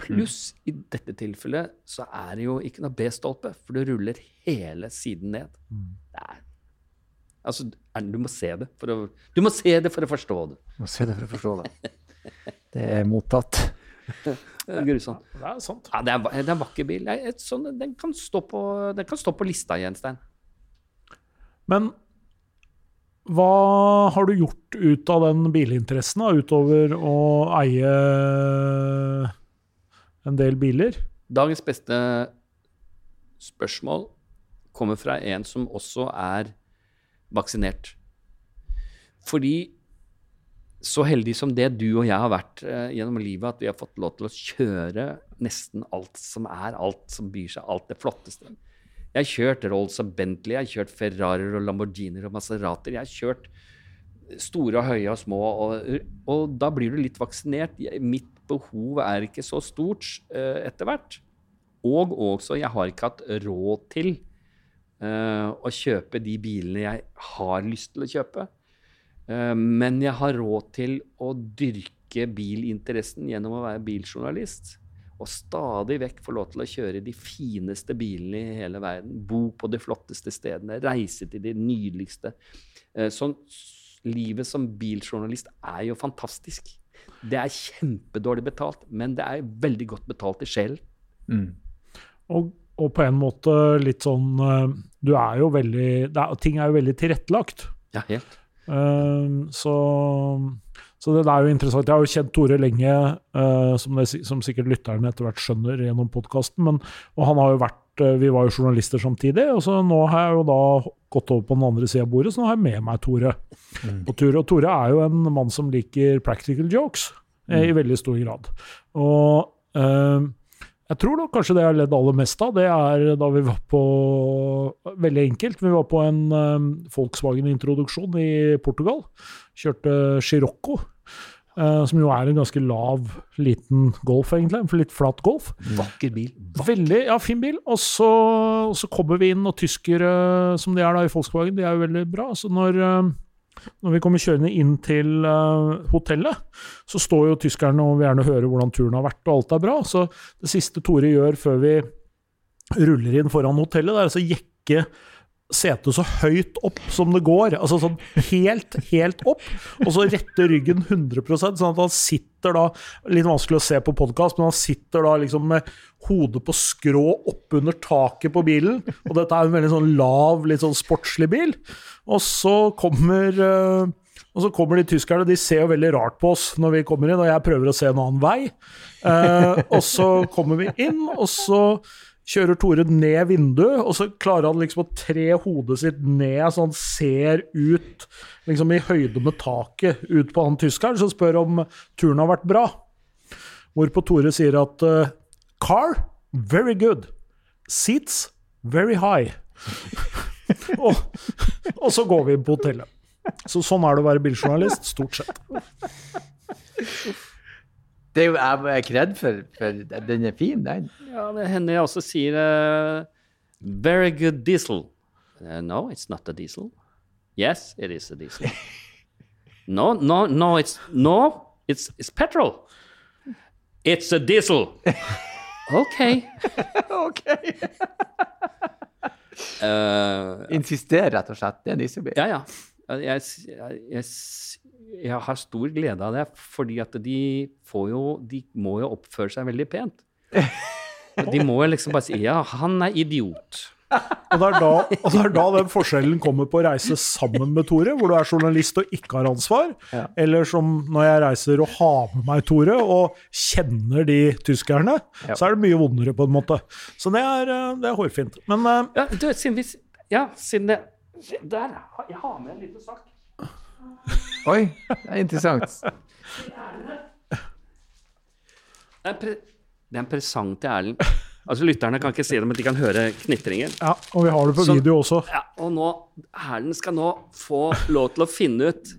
Pluss i dette tilfellet så er det jo ikke noe B-stolpe, for det ruller hele siden ned. Det er Altså, du må se det for å Du må se det for å forstå det. Må se det for å forstå det. Det er mottatt. Det grusomt. Det er sant. Ja, det er, det er en vakker bil. Det er et sånn, den, kan stå på, den kan stå på lista igjen, Stein. Men hva har du gjort ut av den bilinteressen, da, utover å eie en del biler? Dagens beste spørsmål kommer fra en som også er vaksinert. Fordi så heldig som det du og jeg har vært eh, gjennom livet, at vi har fått lov til å kjøre nesten alt som er, alt som byr seg, alt det flotteste. Jeg har kjørt Rolls og Bentley, jeg har kjørt Ferrarier og Lamborghinier og Maserater. Jeg har kjørt store og høye og små, og, og da blir du litt vaksinert. Mitt behov er ikke så stort uh, etter hvert. Og også, jeg har ikke hatt råd til uh, å kjøpe de bilene jeg har lyst til å kjøpe. Uh, men jeg har råd til å dyrke bilinteressen gjennom å være biljournalist. Og stadig vekk få lov til å kjøre de fineste bilene i hele verden. Bo på de flotteste stedene. Reise til de nydeligste. Sånn, livet som biljournalist er jo fantastisk. Det er kjempedårlig betalt, men det er veldig godt betalt i sjelen. Mm. Og, og på en måte litt sånn eh, Du er jo veldig det er, Ting er jo veldig tilrettelagt. Ja, helt. Uh, så, så det er jo interessant. Jeg har jo kjent Tore lenge, uh, som, det, som sikkert lytterne etter hvert skjønner gjennom podkasten. Og han har jo vært eh, Vi var jo journalister samtidig, og så nå har jeg jo da gått over på den andre sida av bordet, så nå har jeg med meg Tore på Tore Og Tore er jo en mann som liker practical jokes mm. i veldig stor grad. Og eh, jeg tror da kanskje det jeg har ledd aller mest av, det er da vi var på Veldig enkelt. Vi var på en eh, Volkswagen-introduksjon i Portugal. Kjørte Scirocco, eh, som jo er en ganske lav, liten Golf, egentlig. En litt flat Golf. Vakker bil. Veldig, ja, fin bil. Og så, og så kommer vi inn, og tyskere, som de er da i Volkswagen, de er jo veldig bra. Så når, uh, når vi kommer kjørende inn til eh, hotellet, så står jo tyskerne og vil gjerne høre hvordan turen har vært, og alt er bra. Så det siste Tore gjør før vi ruller inn foran hotellet, det er altså jekke setet så høyt opp som det går. Altså sånn helt, helt opp. Og så rette ryggen 100% sånn at han sitter da Litt vanskelig å se på podkast, men han sitter da liksom med hodet på skrå oppunder taket på bilen. Og dette er en veldig sånn lav, litt sånn sportslig bil. Og så kommer, eh, Og så kommer de tyskerne, de ser jo veldig rart på oss når vi kommer inn, og jeg prøver å se en annen vei. Eh, og så kommer vi inn, og så kjører Tore ned vinduet, og så klarer han liksom å tre hodet sitt ned så han ser ut liksom i høyde med taket ut på han tyskeren, så spør om turen har vært bra. Hvorpå Tore sier at uh, Car, very good. Seats, very high. og, og så går vi inn på hotellet. Så sånn er det å være biljournalist, stort sett. Det er jo jeg er ikke redd for, for Den er fin, den. Ja, det hender jeg også sier uh, Very good diesel. Uh, no, it's not a diesel. Yes, it is a diesel. No, no, no, it's no, it's it's petrol. It's a diesel. OK. ok. uh, Insister, rett og slett. Det er en dieselbil. ja, ja. Jeg, jeg, jeg, jeg har stor glede av det, fordi at de får jo De må jo oppføre seg veldig pent. De må jo liksom bare si Ja, han er idiot. Og det, er da, og det er da den forskjellen kommer på å reise sammen med Tore, hvor du er journalist og ikke har ansvar. Ja. Eller som når jeg reiser og har med meg Tore, og kjenner de tyskerne, Ja. så er det mye vondere, på en måte. Så det er, eh, det er hårfint. Men eh, Ja, du, siden vi Ja, siden det Der. Jeg har med en liten sak. Oi, det er interessant. Det er en, pre det er en presang til Erlend. Altså, Lytterne kan ikke se det, men de kan høre knitringen. ja, og vi har det på Så- video også. Ja, og nå Erlend skal nå få lov til å finne ut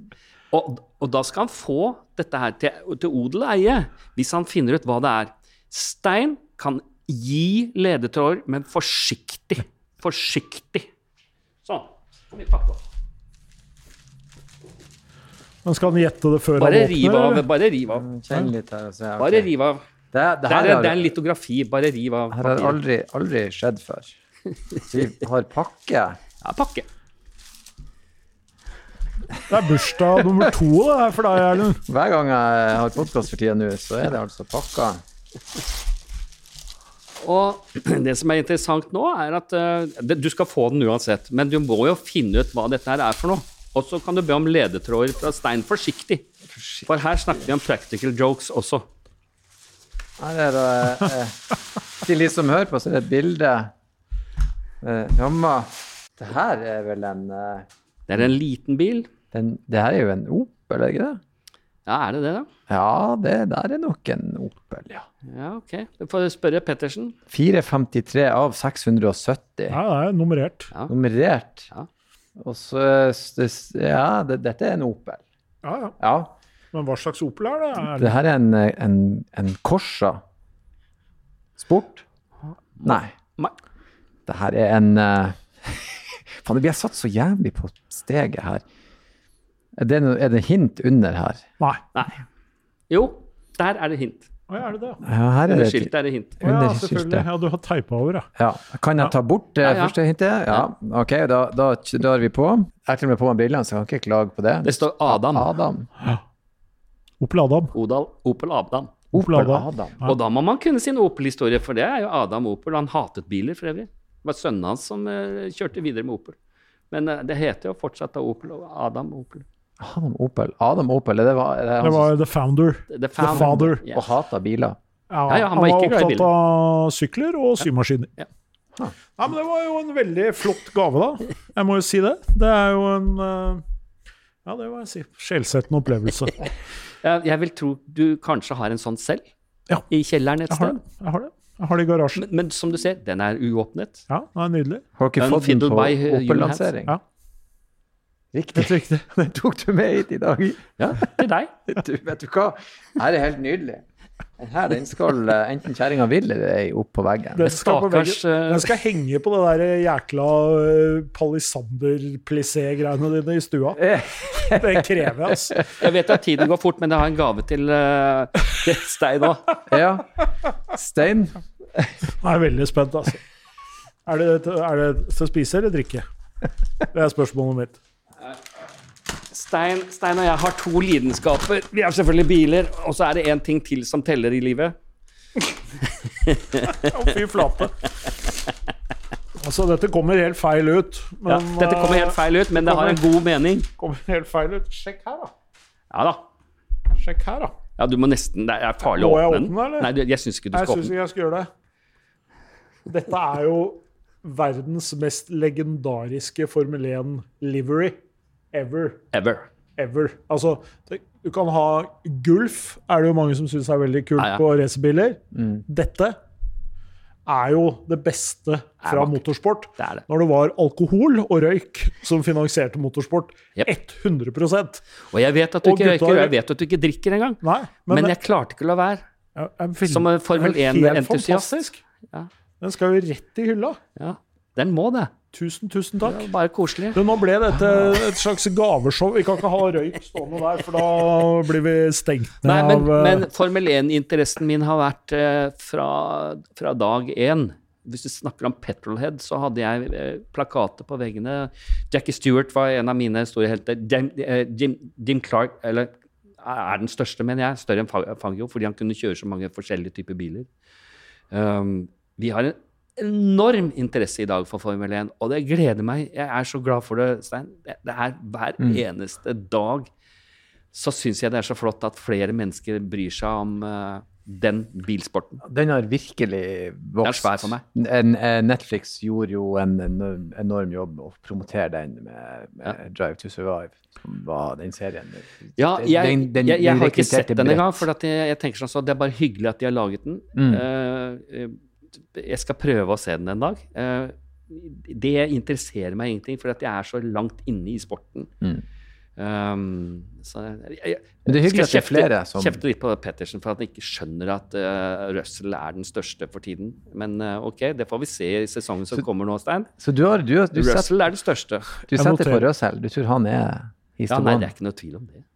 og, og da skal han få dette her til, til odel og eie, hvis han finner ut hva det er. Stein kan gi ledetråder, men forsiktig. Forsiktig. Sånn. Kom vi pakke opp. Men skal han gjette det før Bare han åpner? av. Bare riv av. Kjenn litt her og se. ok. Bare riv av. Det, det, Det er, det er en litografi. Bare riv av her har aldri, aldri skjedd før. Vi har pakke. Ja, pakke. Det er bursdag nummer to det her for deg, Erlend. Hver gang jeg har podkast for tida nå, så er det altså pakka. Og det som er interessant nå, er at uh, det, du skal få den uansett, men du må jo finne ut hva dette her er for noe. Og så kan du be om ledetråder fra Stein forsiktig. For her snakker vi om practical jokes også. Her er det eh, Til de som hører på, så er det et bilde. Eh, ramma. Det her er vel en eh, Det er en liten bil. den, Det her er jo en Opel, er det ikke det? Ja, er det det, da? Ja, det der er nok en Opel, ja. Ja, ok. Du får spørre Pettersen. 453 av 670. Ja, det er nummerert. Nummerert. Ja. Og så Ja, det, dette er en Opel. Ja, ja. Ja. Men hva slags Opel er det? Er Det her er en, en, en Corsa Sport? Nei. Nei. Det her er en uh, Faen, vi har satt så jævlig på steget her. Er det, noe, er det hint under her? Nei. Nei. Jo, der er det hint. Å, ja, er det det? Ja, her er det skiltet er det hint. Å, ja, selvfølgelig. skiltet. Ja, du har teipa over, ja. Ja. Kan jeg ta bort det Ja, ja. første hintet? Ja. Ok, da, da drar vi på. Jeg har til og med på meg brillene, så jeg kan ikke klage på det. Det står Adam. Adam. Opel Adam. Odal, Opel Adam. Opel Opel Adam. Adam. Ja. Og da må man kunne sin Opel-historie, for det er jo Adam Opel. Han hatet biler for øvrig. Det var sønnen hans som eh, kjørte videre med Opel. Men eh, det heter jo fortsatt da Opel og Adam Opel. Adam Opel. Adam Opel, det, var, det Det var The Founder. The, The Father. Yes. Og hata biler? Ja, Ja, ja, han var ikke var opptatt av sykler og symaskiner. Ja. Ja, men det var jo en veldig flott gave, da. Jeg må jo si det. Det er jo en eh, Ja, det må jeg si. Skjellsettende opplevelse. Jeg vil tro du kanskje har en sånn selv Ja. i kjelleren et Jeg har sted. det. Jeg har det, jeg har det i garasjen. Men, men som du ser, den er uåpnet. Ja, den er nydelig. Har dere ikke fått den på uh, Opel-lansering? Ja. Riktig. Riktig. Den tok du med hit i dag. Ja, til deg. Du, vet du hva? Her er helt nydelig. Den her den skal eh, enten kjerringa vil eller ei opp på veggen. Den skal, på Stakkars, veggen. eh, Den skal henge på det der jækla uh, palisander-plissé-greiene dine i stua. Det krever jeg, altså. Jeg vet at tiden går fort, men jeg har en gave til, uh, til Stein òg. Ja. Stein? Jeg er veldig spent, altså. Er det, er det til å spise eller drikke? Det er spørsmålet mitt. Stein, Stein og jeg har to lidenskaper. Vi har selvfølgelig biler, og så er det én ting til som teller i livet. Å, fy flate. Altså, dette kommer helt feil ut. Ja, dette kommer helt feil ut, men det har en god mening. eh, Kommer helt feil ut. Sjekk her, da. Ja da. Sjekk her, da. Ja, du må nesten Det er farlig å Må jeg åpne den. eller? Nei, du, jeg syns ikke du skal åpne. åpne syns ikke jeg skal gjøre det. Dette er jo verdens mest legendariske Formel 1-livery ever. Ever. Ever. Altså, du kan ha Gulf, er det jo mange som syns er veldig kult Ja, ja. på racerbiler. Dette er jo det beste fra det motorsport. Det er det. Når det var alkohol og røyk som finansierte motorsport. Yep. 100% Og jeg vet at du Og ikke røyker, og jeg vet at du ikke drikker engang. Nei, men, Men jeg klarte ikke å la være. Ja, Som en Formel er 1-entusiast. fantastisk. Ja. Den skal jo rett i hylla. Ja, Den må det. Tusen, tusen takk. Det bare koselig. Men nå ble dette et slags gaveshow. Vi kan ikke ha røyk stående der, for da blir vi stengt ned Nei, men, av eh, men Formel 1-interessen min har vært eh, fra, fra dag én. Hvis du snakker om Petrolhead, så hadde jeg eh, plakater på veggene. Jackie Stewart var en av mine store helter. Jim, Jim, Jim Clark eller er den største, mener jeg. Større enn Fangio, fordi han kunne kjøre så mange forskjellige typer biler. Um, vi har en enorm interesse i dag for Formel 1, og det gleder meg. Jeg er så glad for det, Stein. Det, det er hver eneste dag så syns jeg det er så flott at flere mennesker bryr seg om uh, den bilsporten. Den har virkelig vokst. Den er svær for meg. En, en Netflix gjorde jo en enorm, enorm jobb å promotere den med, med Drive to Survive, som var den serien. Ja, jeg, den- den jeg, jeg har ikke sett den engang, for at jeg, jeg tenker sånn så det er bare hyggelig at de har laget den. Mm. Eh, eh, jeg skal prøve å se den en dag. Eh, det interesserer meg ingenting, for jeg er så langt inne i sporten. Mm. Um, så jeg, jeg, Men det er hyggelig skal at det er flere som Kjefte litt på Pettersen for at han ikke skjønner at uh, Russell er den største for tiden. Men uh, ok, det får vi se i sesongen som kommer nå, Stein. Så du, har, du, du, Russell Russell er den største. du setter på. Russell. Du tror han er Ja, nei, det er ikke noe tvil om det.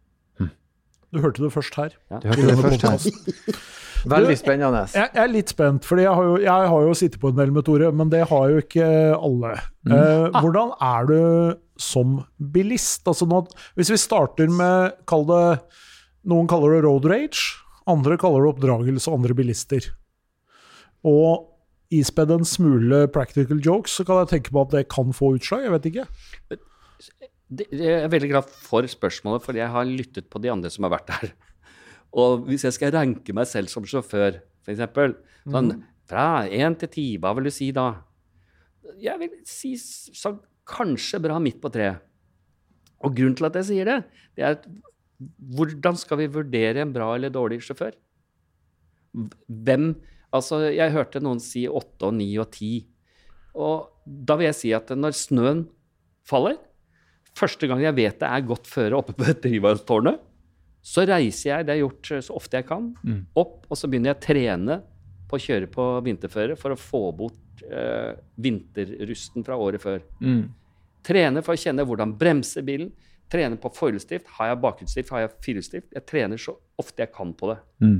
Du hørte det først her. du hørte det først her. Veldig spennende. Jeg, jeg er litt spent, for jeg, jeg har jo sittet på en del med Tore, men det har jo ikke alle. Mm. Eh, hvordan er du som bilist? Altså nå, hvis vi starter med kall det, Noen kaller det road rage, andre kaller det oppdragelse, andre bilister. Og ispedd en smule practical jokes, så kan jeg tenke på at det kan få utslag. Jeg vet ikke. Jeg er veldig glad for spørsmålet, fordi jeg har lyttet på de andre som har vært der. Og hvis jeg skal ranke meg selv som sjåfør, f.eks. Sånn fra én til ti, hva vil du si da? Jeg vil si så, kanskje bra midt på treet. Og grunnen til at jeg sier det, det er at hvordan skal vi vurdere en bra eller dårlig sjåfør? Hvem Altså, jeg hørte noen si åtte og ni og ti. Og da vil jeg si at når snøen faller Første gang jeg vet det er godt føre oppe på et drivhustårnet, så reiser jeg, det har jeg gjort så ofte jeg kan, opp, og så begynner jeg å trene på å kjøre på vinterføre for å få bort eh, vinterrusten fra året før. Mm. Trene for å kjenne hvordan bremser bilen. Trene på forhjulsdrift. Har jeg bakhjulsdrift? Har jeg firehjulsdrift? Jeg trener så ofte jeg kan på det. Mm.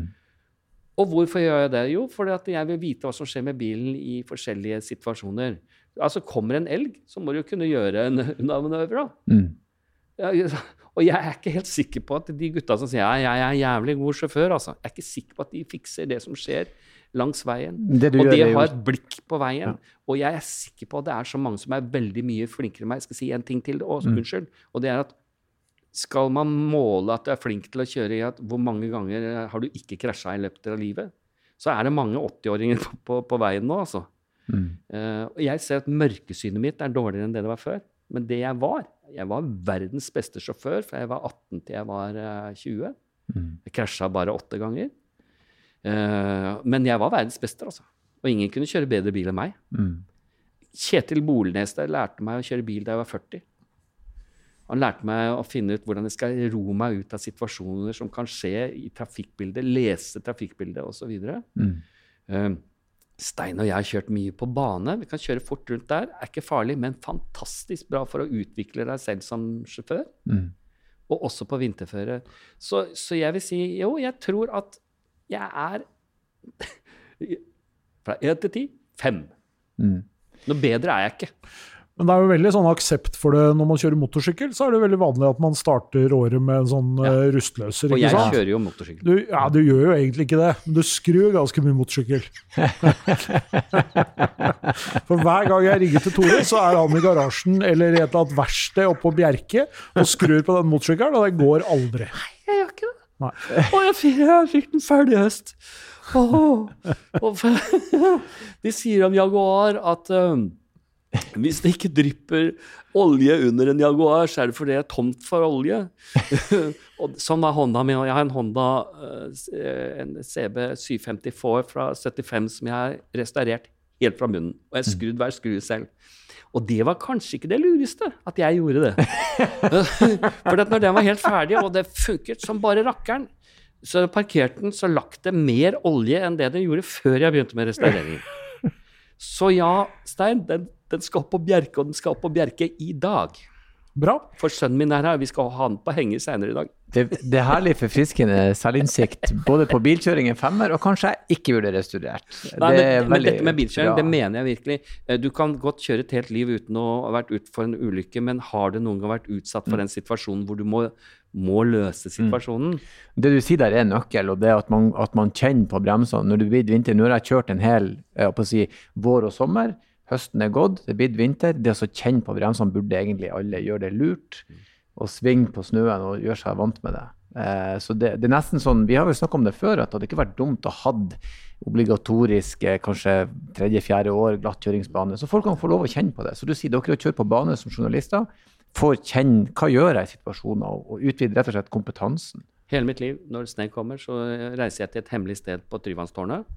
Og hvorfor gjør jeg det? Jo, fordi at jeg vil vite hva som skjer med bilen i forskjellige situasjoner. Altså, kommer en elg, så må du jo kunne gjøre en unnamanøver, da. Mm. Ja, og jeg er ikke helt sikker på at de gutta som sier ja, jeg er jævlig god sjåfør, altså. Jeg er ikke sikker på at de fikser det som skjer langs veien. Det og de det er å jo ha et blikk på veien. Og jeg er sikker på at det er så mange som er veldig mye flinkere enn meg. Jeg skal si en ting til, og, Mm. unnskyld. Og det er at skal man måle at du er flink til å kjøre i at hvor mange ganger har du ikke krasja i løpet av livet, så er det mange 80-åringer på, på, på veien nå, altså. Mm. Uh, og jeg ser at mørkesynet mitt er dårligere enn det det var før. Men det jeg var Jeg var verdens beste sjåfør fra jeg var 18 til jeg var eh, 20. Mm. Jeg krasja bare åtte ganger. Eh, men jeg var verdens beste, altså. Og ingen kunne kjøre bedre bil enn meg. Mm. Kjetil Bolnes der lærte meg å kjøre bil da jeg var 40. Han lærte meg å finne ut hvordan jeg skal ro meg ut av situasjoner som kan skje i trafikkbildet, lese trafikkbildet osv. Mm. Uh, Stein og jeg har kjørt mye på bane. Vi kan kjøre fort rundt der. Er ikke farlig, men fantastisk bra for å utvikle deg selv som sjåfør. Mm. Og også på vinterføre. Så, så jeg vil si jo, jeg tror at jeg er fra én til ti fem. Mm. Noe bedre er jeg ikke. Men det er jo veldig sånn aksept for det når man kjører motorsykkel. Så er det veldig vanlig at man starter året med en sånn Ja. eh, rustløser. Og jeg sant? kjører jo motorsykkel. Du, ja, du gjør jo egentlig ikke det, men du skrur ganske mye motorsykkel. For hver gang jeg ringer til Tore, så er han i garasjen eller i et eller annet verksted oppe på Bjerke og skrur på den motorsykkelen, og det går aldri. Nei, Jeg gjør ikke det. Nei. Å, jeg fikk, jeg fikk den ferdig i høst. Oh. De sier om Jaguar at um, hvis det ikke drypper olje under en Jaguar, så er det fordi det er tomt for olje. og sånn var Honda og Jeg har en Honda eh, en CB 754 fra 75 som jeg har restaurert helt fra bunnen. Og jeg har skrudd hver skrue selv. Og det var kanskje ikke det lureste, at jeg gjorde det. For når den var helt ferdig, og det funket som bare rakkeren, så parkerte den, så lakk det mer olje enn det den gjorde før jeg begynte med restaureringen. Så ja, Stein, den, den skal opp på Bjerke, og den skal opp på Bjerke i dag. Bra. For sønnen min er her, vi skal ha han på henger senere i dag. Det, det er herlig forfriskende selvinnsikt både på bilkjøring i femmer, og kanskje jeg ikke burde restaurert. Nei, Det er men, men dette med bilkjøring, bra. det mener jeg virkelig. Eh, Du kan godt kjøre et helt liv uten å ha vært ut for en ulykke, men har du noen gang vært utsatt Mm. for en situasjon hvor du må, må løse situasjonen? Det du sier der er nøkkel, og det at man, at man kjenner på bremsene. Når det blir vinter, nå har jeg kjørt en hel jeg å si, vår og sommer, høsten er gått, det er blitt vinter. Det å kjenne på bremsene burde egentlig alle gjøre det lurt. Og svinge på snøen og gjøre seg vant med det. Eh, så det, det er nesten sånn, Vi har vel snakket om det før, at det hadde ikke vært dumt å ha obligatorisk kanskje tredje-fjerde år glattkjøringsbane. Så folk kan få lov å kjenne på det. Så du sier dere kjører på bane som journalister, får kjenne hva gjør jeg i situasjoner, og, og utvide rett og slett kompetansen. Hele mitt liv, når snø kommer, så reiser jeg til et hemmelig sted på Tryvannstårnet.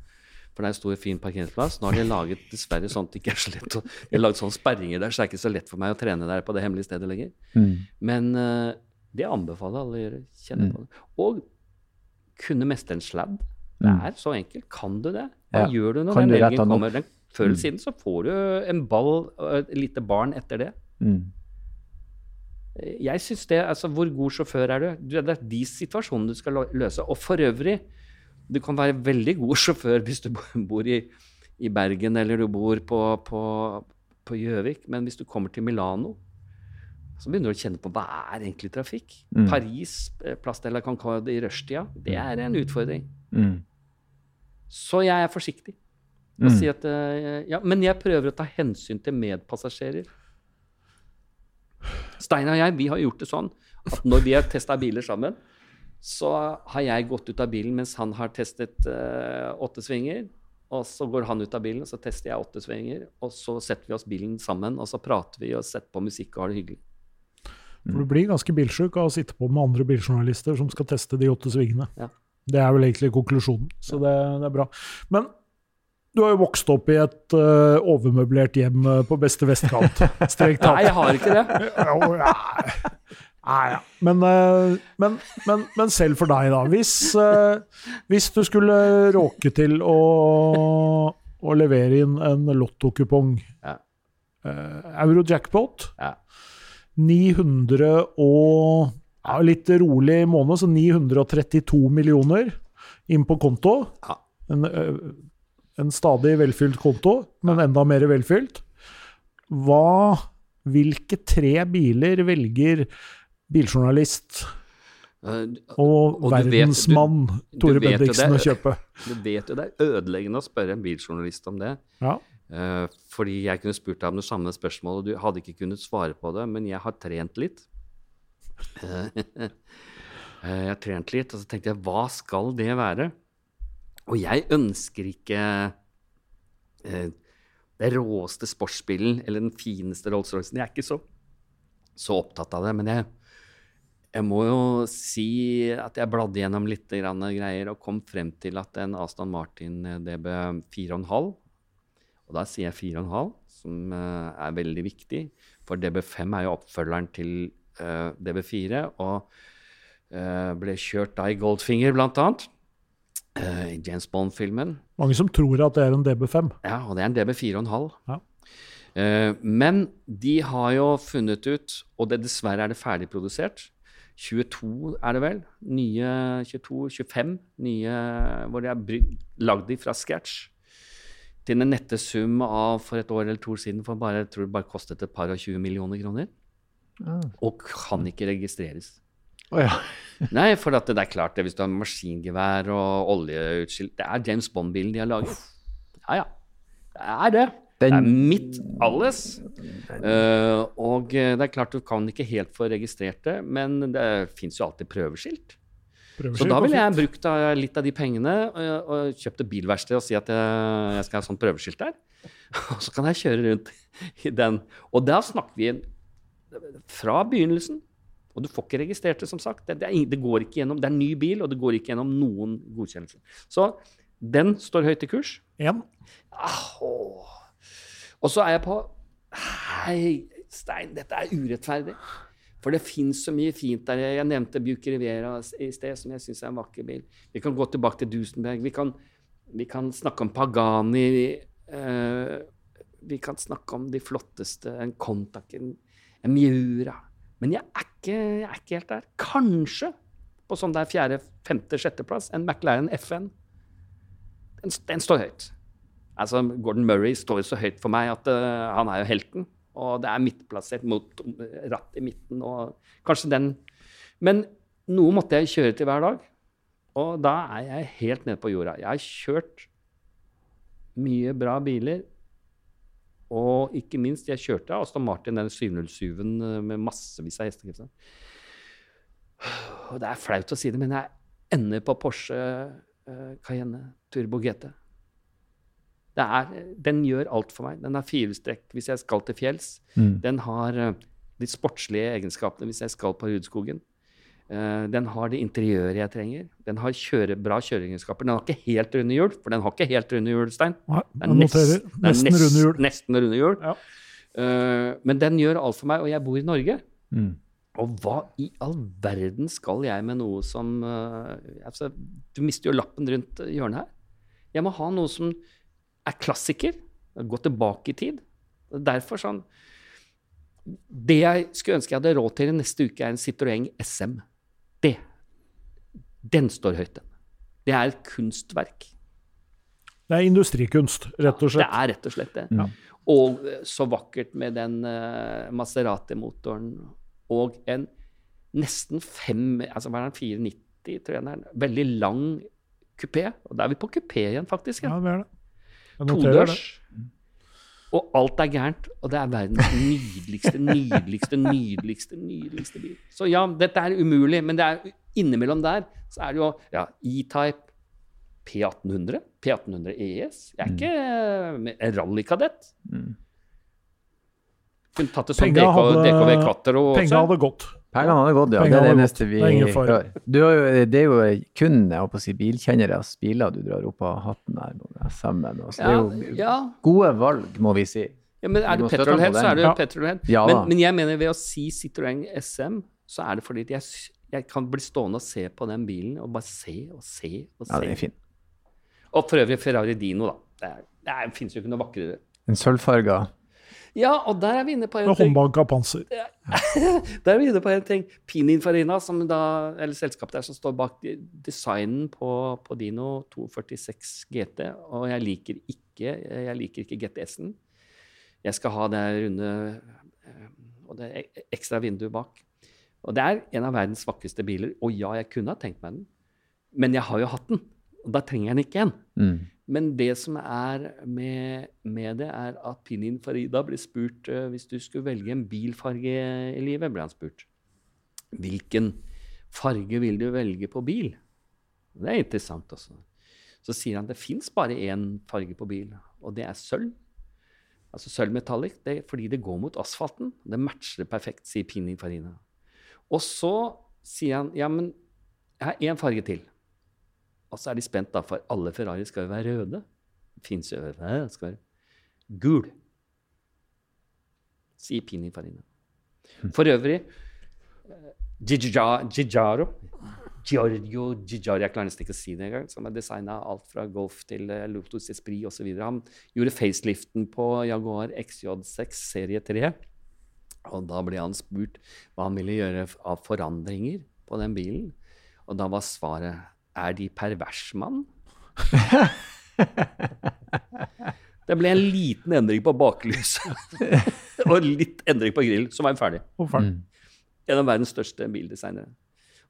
For det er en stor, fin parkeringsplass. Nå har de laget dessverre sånn at det ikke er så lett å, De har laget sånne sperringer der, så det er ikke så lett for meg å trene der på det hemmelige stedet lenger. Men uh, det anbefaler alle å gjøre. Kjenne Mm. på det. Og kunne mestre en sladd. Det Mm. er så enkelt. Kan du det? Hva Ja. gjør du når Kan den elgen kommer? Den, før eller Mm. siden så får du en ball og et lite barn etter det. Mm. Jeg synes det, altså Hvor god sjåfør er du? du? Det er de situasjonene du skal løse. Og for øvrig, du kan være veldig god sjåfør hvis du bor i, i Bergen eller du bor på, på, på Gjøvik, men hvis du kommer til Milano, så begynner du å kjenne på hva er egentlig trafikk. Mm. Paris, Place Plass de la Concorde i rushtida, det er en utfordring. Mm. Så jeg er forsiktig. Mm. si at, eh, ja, men jeg prøver å ta hensyn til medpassasjerer. Steinar og jeg vi har gjort det sånn at når vi har testa biler sammen, så har jeg gått ut av bilen mens han har testet uh, åtte svinger. Og så går han ut av bilen, og så tester jeg åtte svinger. Og så setter vi oss bilen sammen, og så prater vi og setter på musikk og har det hyggelig. For du blir ganske bilsjuk av å sitte på med andre biljournalister som skal teste de åtte svingene. Ja. Det er vel egentlig konklusjonen, så det, det er bra. Men du har jo vokst opp i et uh, overmøblert hjem eh, på beste vestkant. Strengt Nei, jeg har ikke det. Nei, ja. Men, eh, men, men, men selv for deg, da. Hvis, eh, hvis du skulle råke til å, å levere inn en lottokupong, Ja. Eurojackpot Ja. 900 og ja, litt rolig måned, så 932 millioner inn på konto. Ja. En, eh, en stadig velfylt konto, men enda mer velfylt. Hva, hvilke tre biler velger biljournalist Eh, og, Og verdensmann Tore Bendiksen å kjøpe? Du vet jo det er ødeleggende å spørre en biljournalist om det. Ja. Uh, fordi jeg kunne spurt deg om det samme spørsmålet, og du hadde ikke kunnet svare på det, men jeg har trent litt. Eh, jeg har trent litt, og så tenkte jeg, hva skal det være? Og jeg ønsker ikke uh, det råeste sportsbilen eller den fineste Rolls-Roycen. Jeg er ikke så, så opptatt av det, men jeg, jeg må jo si at jeg bladde gjennom litt greier og kom frem til at en Aston Martin eh, DB 4,5 og da sier jeg 4,5, som eh, er veldig viktig. For DB5 er jo oppfølgeren til uh, DB4, og uh, ble kjørt da i Goldfinger, blant annet. eh, I James Bond-filmen. Mange som tror at det er en DB5. Ja, og det er en DB 4,5. Ja. Eh, men de har jo funnet ut, og det dessverre er det ferdigprodusert 22 er det vel? Nye 22-25 nye hvor de er lagd de fra scratch. til den nette sum av for et år eller to år siden for bare, jeg tror det bare kostet et par og 20 millioner kroner. Ah. Og kan ikke registreres. Oh, ja. Nei, for at det er klart det, hvis du har maskingevær og oljeutskilt Det er James Bond-bilen de har laget. Ja, ja. Det er det. Det er mitt alles. Uh, og eh, det er klart du kan ikke helt få registrert det, men det fins jo alltid prøveskilt. Så da ville jeg brukt eh, litt av de pengene og, og kjøpt et bilverksted og si at jeg, jeg skal ha sånn prøveskilt der. Og så kan jeg kjøre rundt i den. Og da snakker vi fra begynnelsen. Og du får ikke registrert det, som sagt. Det, det, er, det går ikke gjennom, det er en ny bil, og det går ikke gjennom noen godkjennelser. Så den står høyt i kurs. Ja. Ah, åh. Og så er jeg på Hei, Stein, dette er urettferdig. For det fins så mye fint der. Jeg nevnte Buick Rivera i sted, som jeg syns er en vakker bil. Vi kan gå tilbake til Dusenberg. Vi kan, vi kan snakke om Pagani. Vi, uh, vi kan snakke om de flotteste. En Contac, en, en Miura. Men jeg er, ikke, jeg er ikke helt der. Kanskje på sånn der fjerde, femte, sjetteplass en McLaren FN. Den, den står høyt. Altså, Gordon Murray står så høyt for meg at uh, han er jo helten. Og det er midtplassert mot ratt i midten og kanskje den Men noe måtte jeg kjøre til hver dag. Og da er jeg helt nede på jorda. Jeg har kjørt mye bra biler. Og ikke minst, jeg kjørte Aston Martin, den 707-en eh, med massevis av hestekrefter. Og det er flaut å si det, men jeg ender på Porsche eh, Cayenne Turbo GT. Det er, den gjør alt for meg. Den har firehjulstrekk hvis jeg skal til fjells. Mm. Den har eh, de sportslige egenskapene hvis jeg skal på Rudskogen. Uh, den har det interiøret jeg trenger. Den har kjøre, bra kjøreegenskaper. Den har ikke helt runde hjul, for den har ikke helt runde hjul, Stein. Nei, er nest- Nesten nest- runde hjul. Nesten runde hjul. Ja. Uh, men den gjør alt for meg, og jeg bor i Norge. Mm. Og hva i all verden skal jeg med noe som uh, altså, Du mister jo lappen rundt hjørnet her. Jeg må ha noe som er klassiker. Gå tilbake i tid. Derfor sånn Det jeg skulle ønske jeg hadde råd til i neste uke, er en Citroën SM. Det. Den står høyt, den. Det er et kunstverk. Det er industrikunst, rett og slett Det er rett og slett det. Ja. Og eh, så vakkert med den uh, Maserati-motoren og en nesten fem altså hva er den, 490, tror jeg den er. Veldig lang kupé. Og da er vi på kupé igjen, faktisk. Ja, Ja. det er det. Todørs. Og alt er gærent. Og det er verdens nydeligste, nydeligste, nydeligste nydeligste bil. Så ja, dette er umulig, men det er innimellom der så er det jo ja, E-Type, P1800, P1800 ES. Jeg er ikke eh, en rallykadett. Mm. Kunne tatt det som DK, hadde- DKV Quattro også. hadde gått. Pengene hadde gått, ja. Pengene det er det neste vi hører. Jo, det er jo kun jeg håper å si, bilkjenneres biler du drar opp av hatten her. sammen. Så Det er jo ja. gode valg, må vi si. ja, men er det petrolhead, så er det Ja. petrolhead. Ja men, men jeg mener ved å si Citroën SM, så er det fordi jeg, jeg kan bli stående og se på den bilen og bare se og se og se. Ja, det er fint. Og for øvrig Ferrari Dino, da. Det, er, det fins jo ikke noe vakrere. En sølvfarga Ja, og der er vi inne på en Med ting. håndbanka panser. Der er vi inne på en ting. Pininfarina, som da, eller selskapet der som står bak designen på, på Dino 246 GT. Og jeg liker ikke, jeg liker ikke GTS-en. Jeg skal ha det runde eh, og det ekstra vinduet bak. Og det er en av verdens vakreste biler. Og ja, jeg kunne ha tenkt meg den, men jeg har jo hatt den. Og da trenger jeg den ikke igjen. mm. Men det som er med, med det, er at Pinin Farida ble spurt uh, hvis du skulle velge en bilfarge i livet, ble han spurt. Hvilken farge vil du velge på bil? Det er interessant også. Så sier han det fins bare én farge på bil, og det er sølv. Altså sølv metallic, det fordi det går mot asfalten. Det matcher perfekt, sier Pinin Farina. Og så sier han ja, men jeg har én farge til. Og så er de spent, da, for alle Ferrari skal jo være røde. Fins jo Hæ, skal være gul. Sier Pininfarina. For øvrig eh, Gigiaro Giorgio Gigiaro, jeg klarer nesten ikke å si det engang, som har designa alt fra Golf til eh, Lotus Esprit osv. Han gjorde faceliften på Jaguar XJ6 serie 3. Og da ble han spurt hva han ville gjøre av forandringer på den bilen. Og da var svaret er De pervers, mann? Det ble en liten endring på baklyset og litt endring på grillen, så var jeg ferdig. Mm. En av verdens største bildesignere.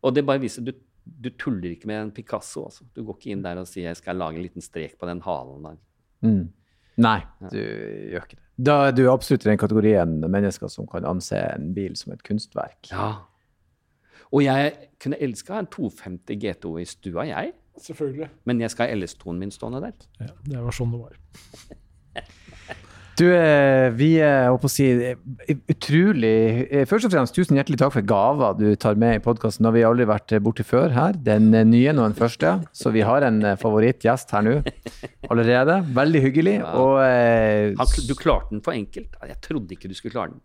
Og det bare viser du, du tuller ikke med en Picasso. Altså. Du går ikke inn der og sier 'jeg skal lage en liten strek på den halen der'. Mm. Nei, du gjør ikke det. Da er du absolutt i den kategorien mennesker som kan anse en bil som et kunstverk. Ja. Og jeg kunne elska en 250 GTO i stua, jeg. Selvfølgelig. Men jeg skal ha LS2-en min stående der. Ja, det var sånn det var. Du, eh, vi er holdt å si eh, utrolig eh, Først og fremst, tusen hjertelig takk for gaver du tar med i podkasten. Har vi aldri vært borti før her. Den eh, nye og den første. Så vi har en eh, favorittgjest her nå allerede. Veldig hyggelig. Ja. Og eh, Han, du klarte den for enkelt. Jeg trodde ikke du skulle klare den.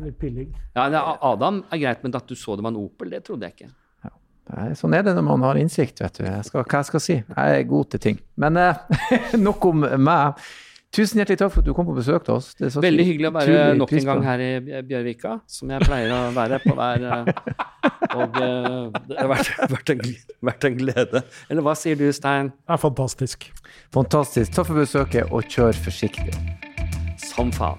Er litt pilling. Ja, det- Adam er greit, men at du så det var en Opel, det trodde jeg ikke. Nei, Sånn er det når man har innsikt, vet du. Jeg skal, hva jeg skal si? Jeg er god til ting. Men eh, nok om meg. Tusen hjertelig takk for at du kom på besøk til oss. Det er så Veldig hyggelig å være nok en gang her i Bjørvika, som jeg pleier å være på hver eh, Og eh, det har vært, vært, en, vært en glede. Eller hva sier du, Stein? Det er fantastisk. Fantastisk. Takk for besøket, og kjør forsiktig. Som faen.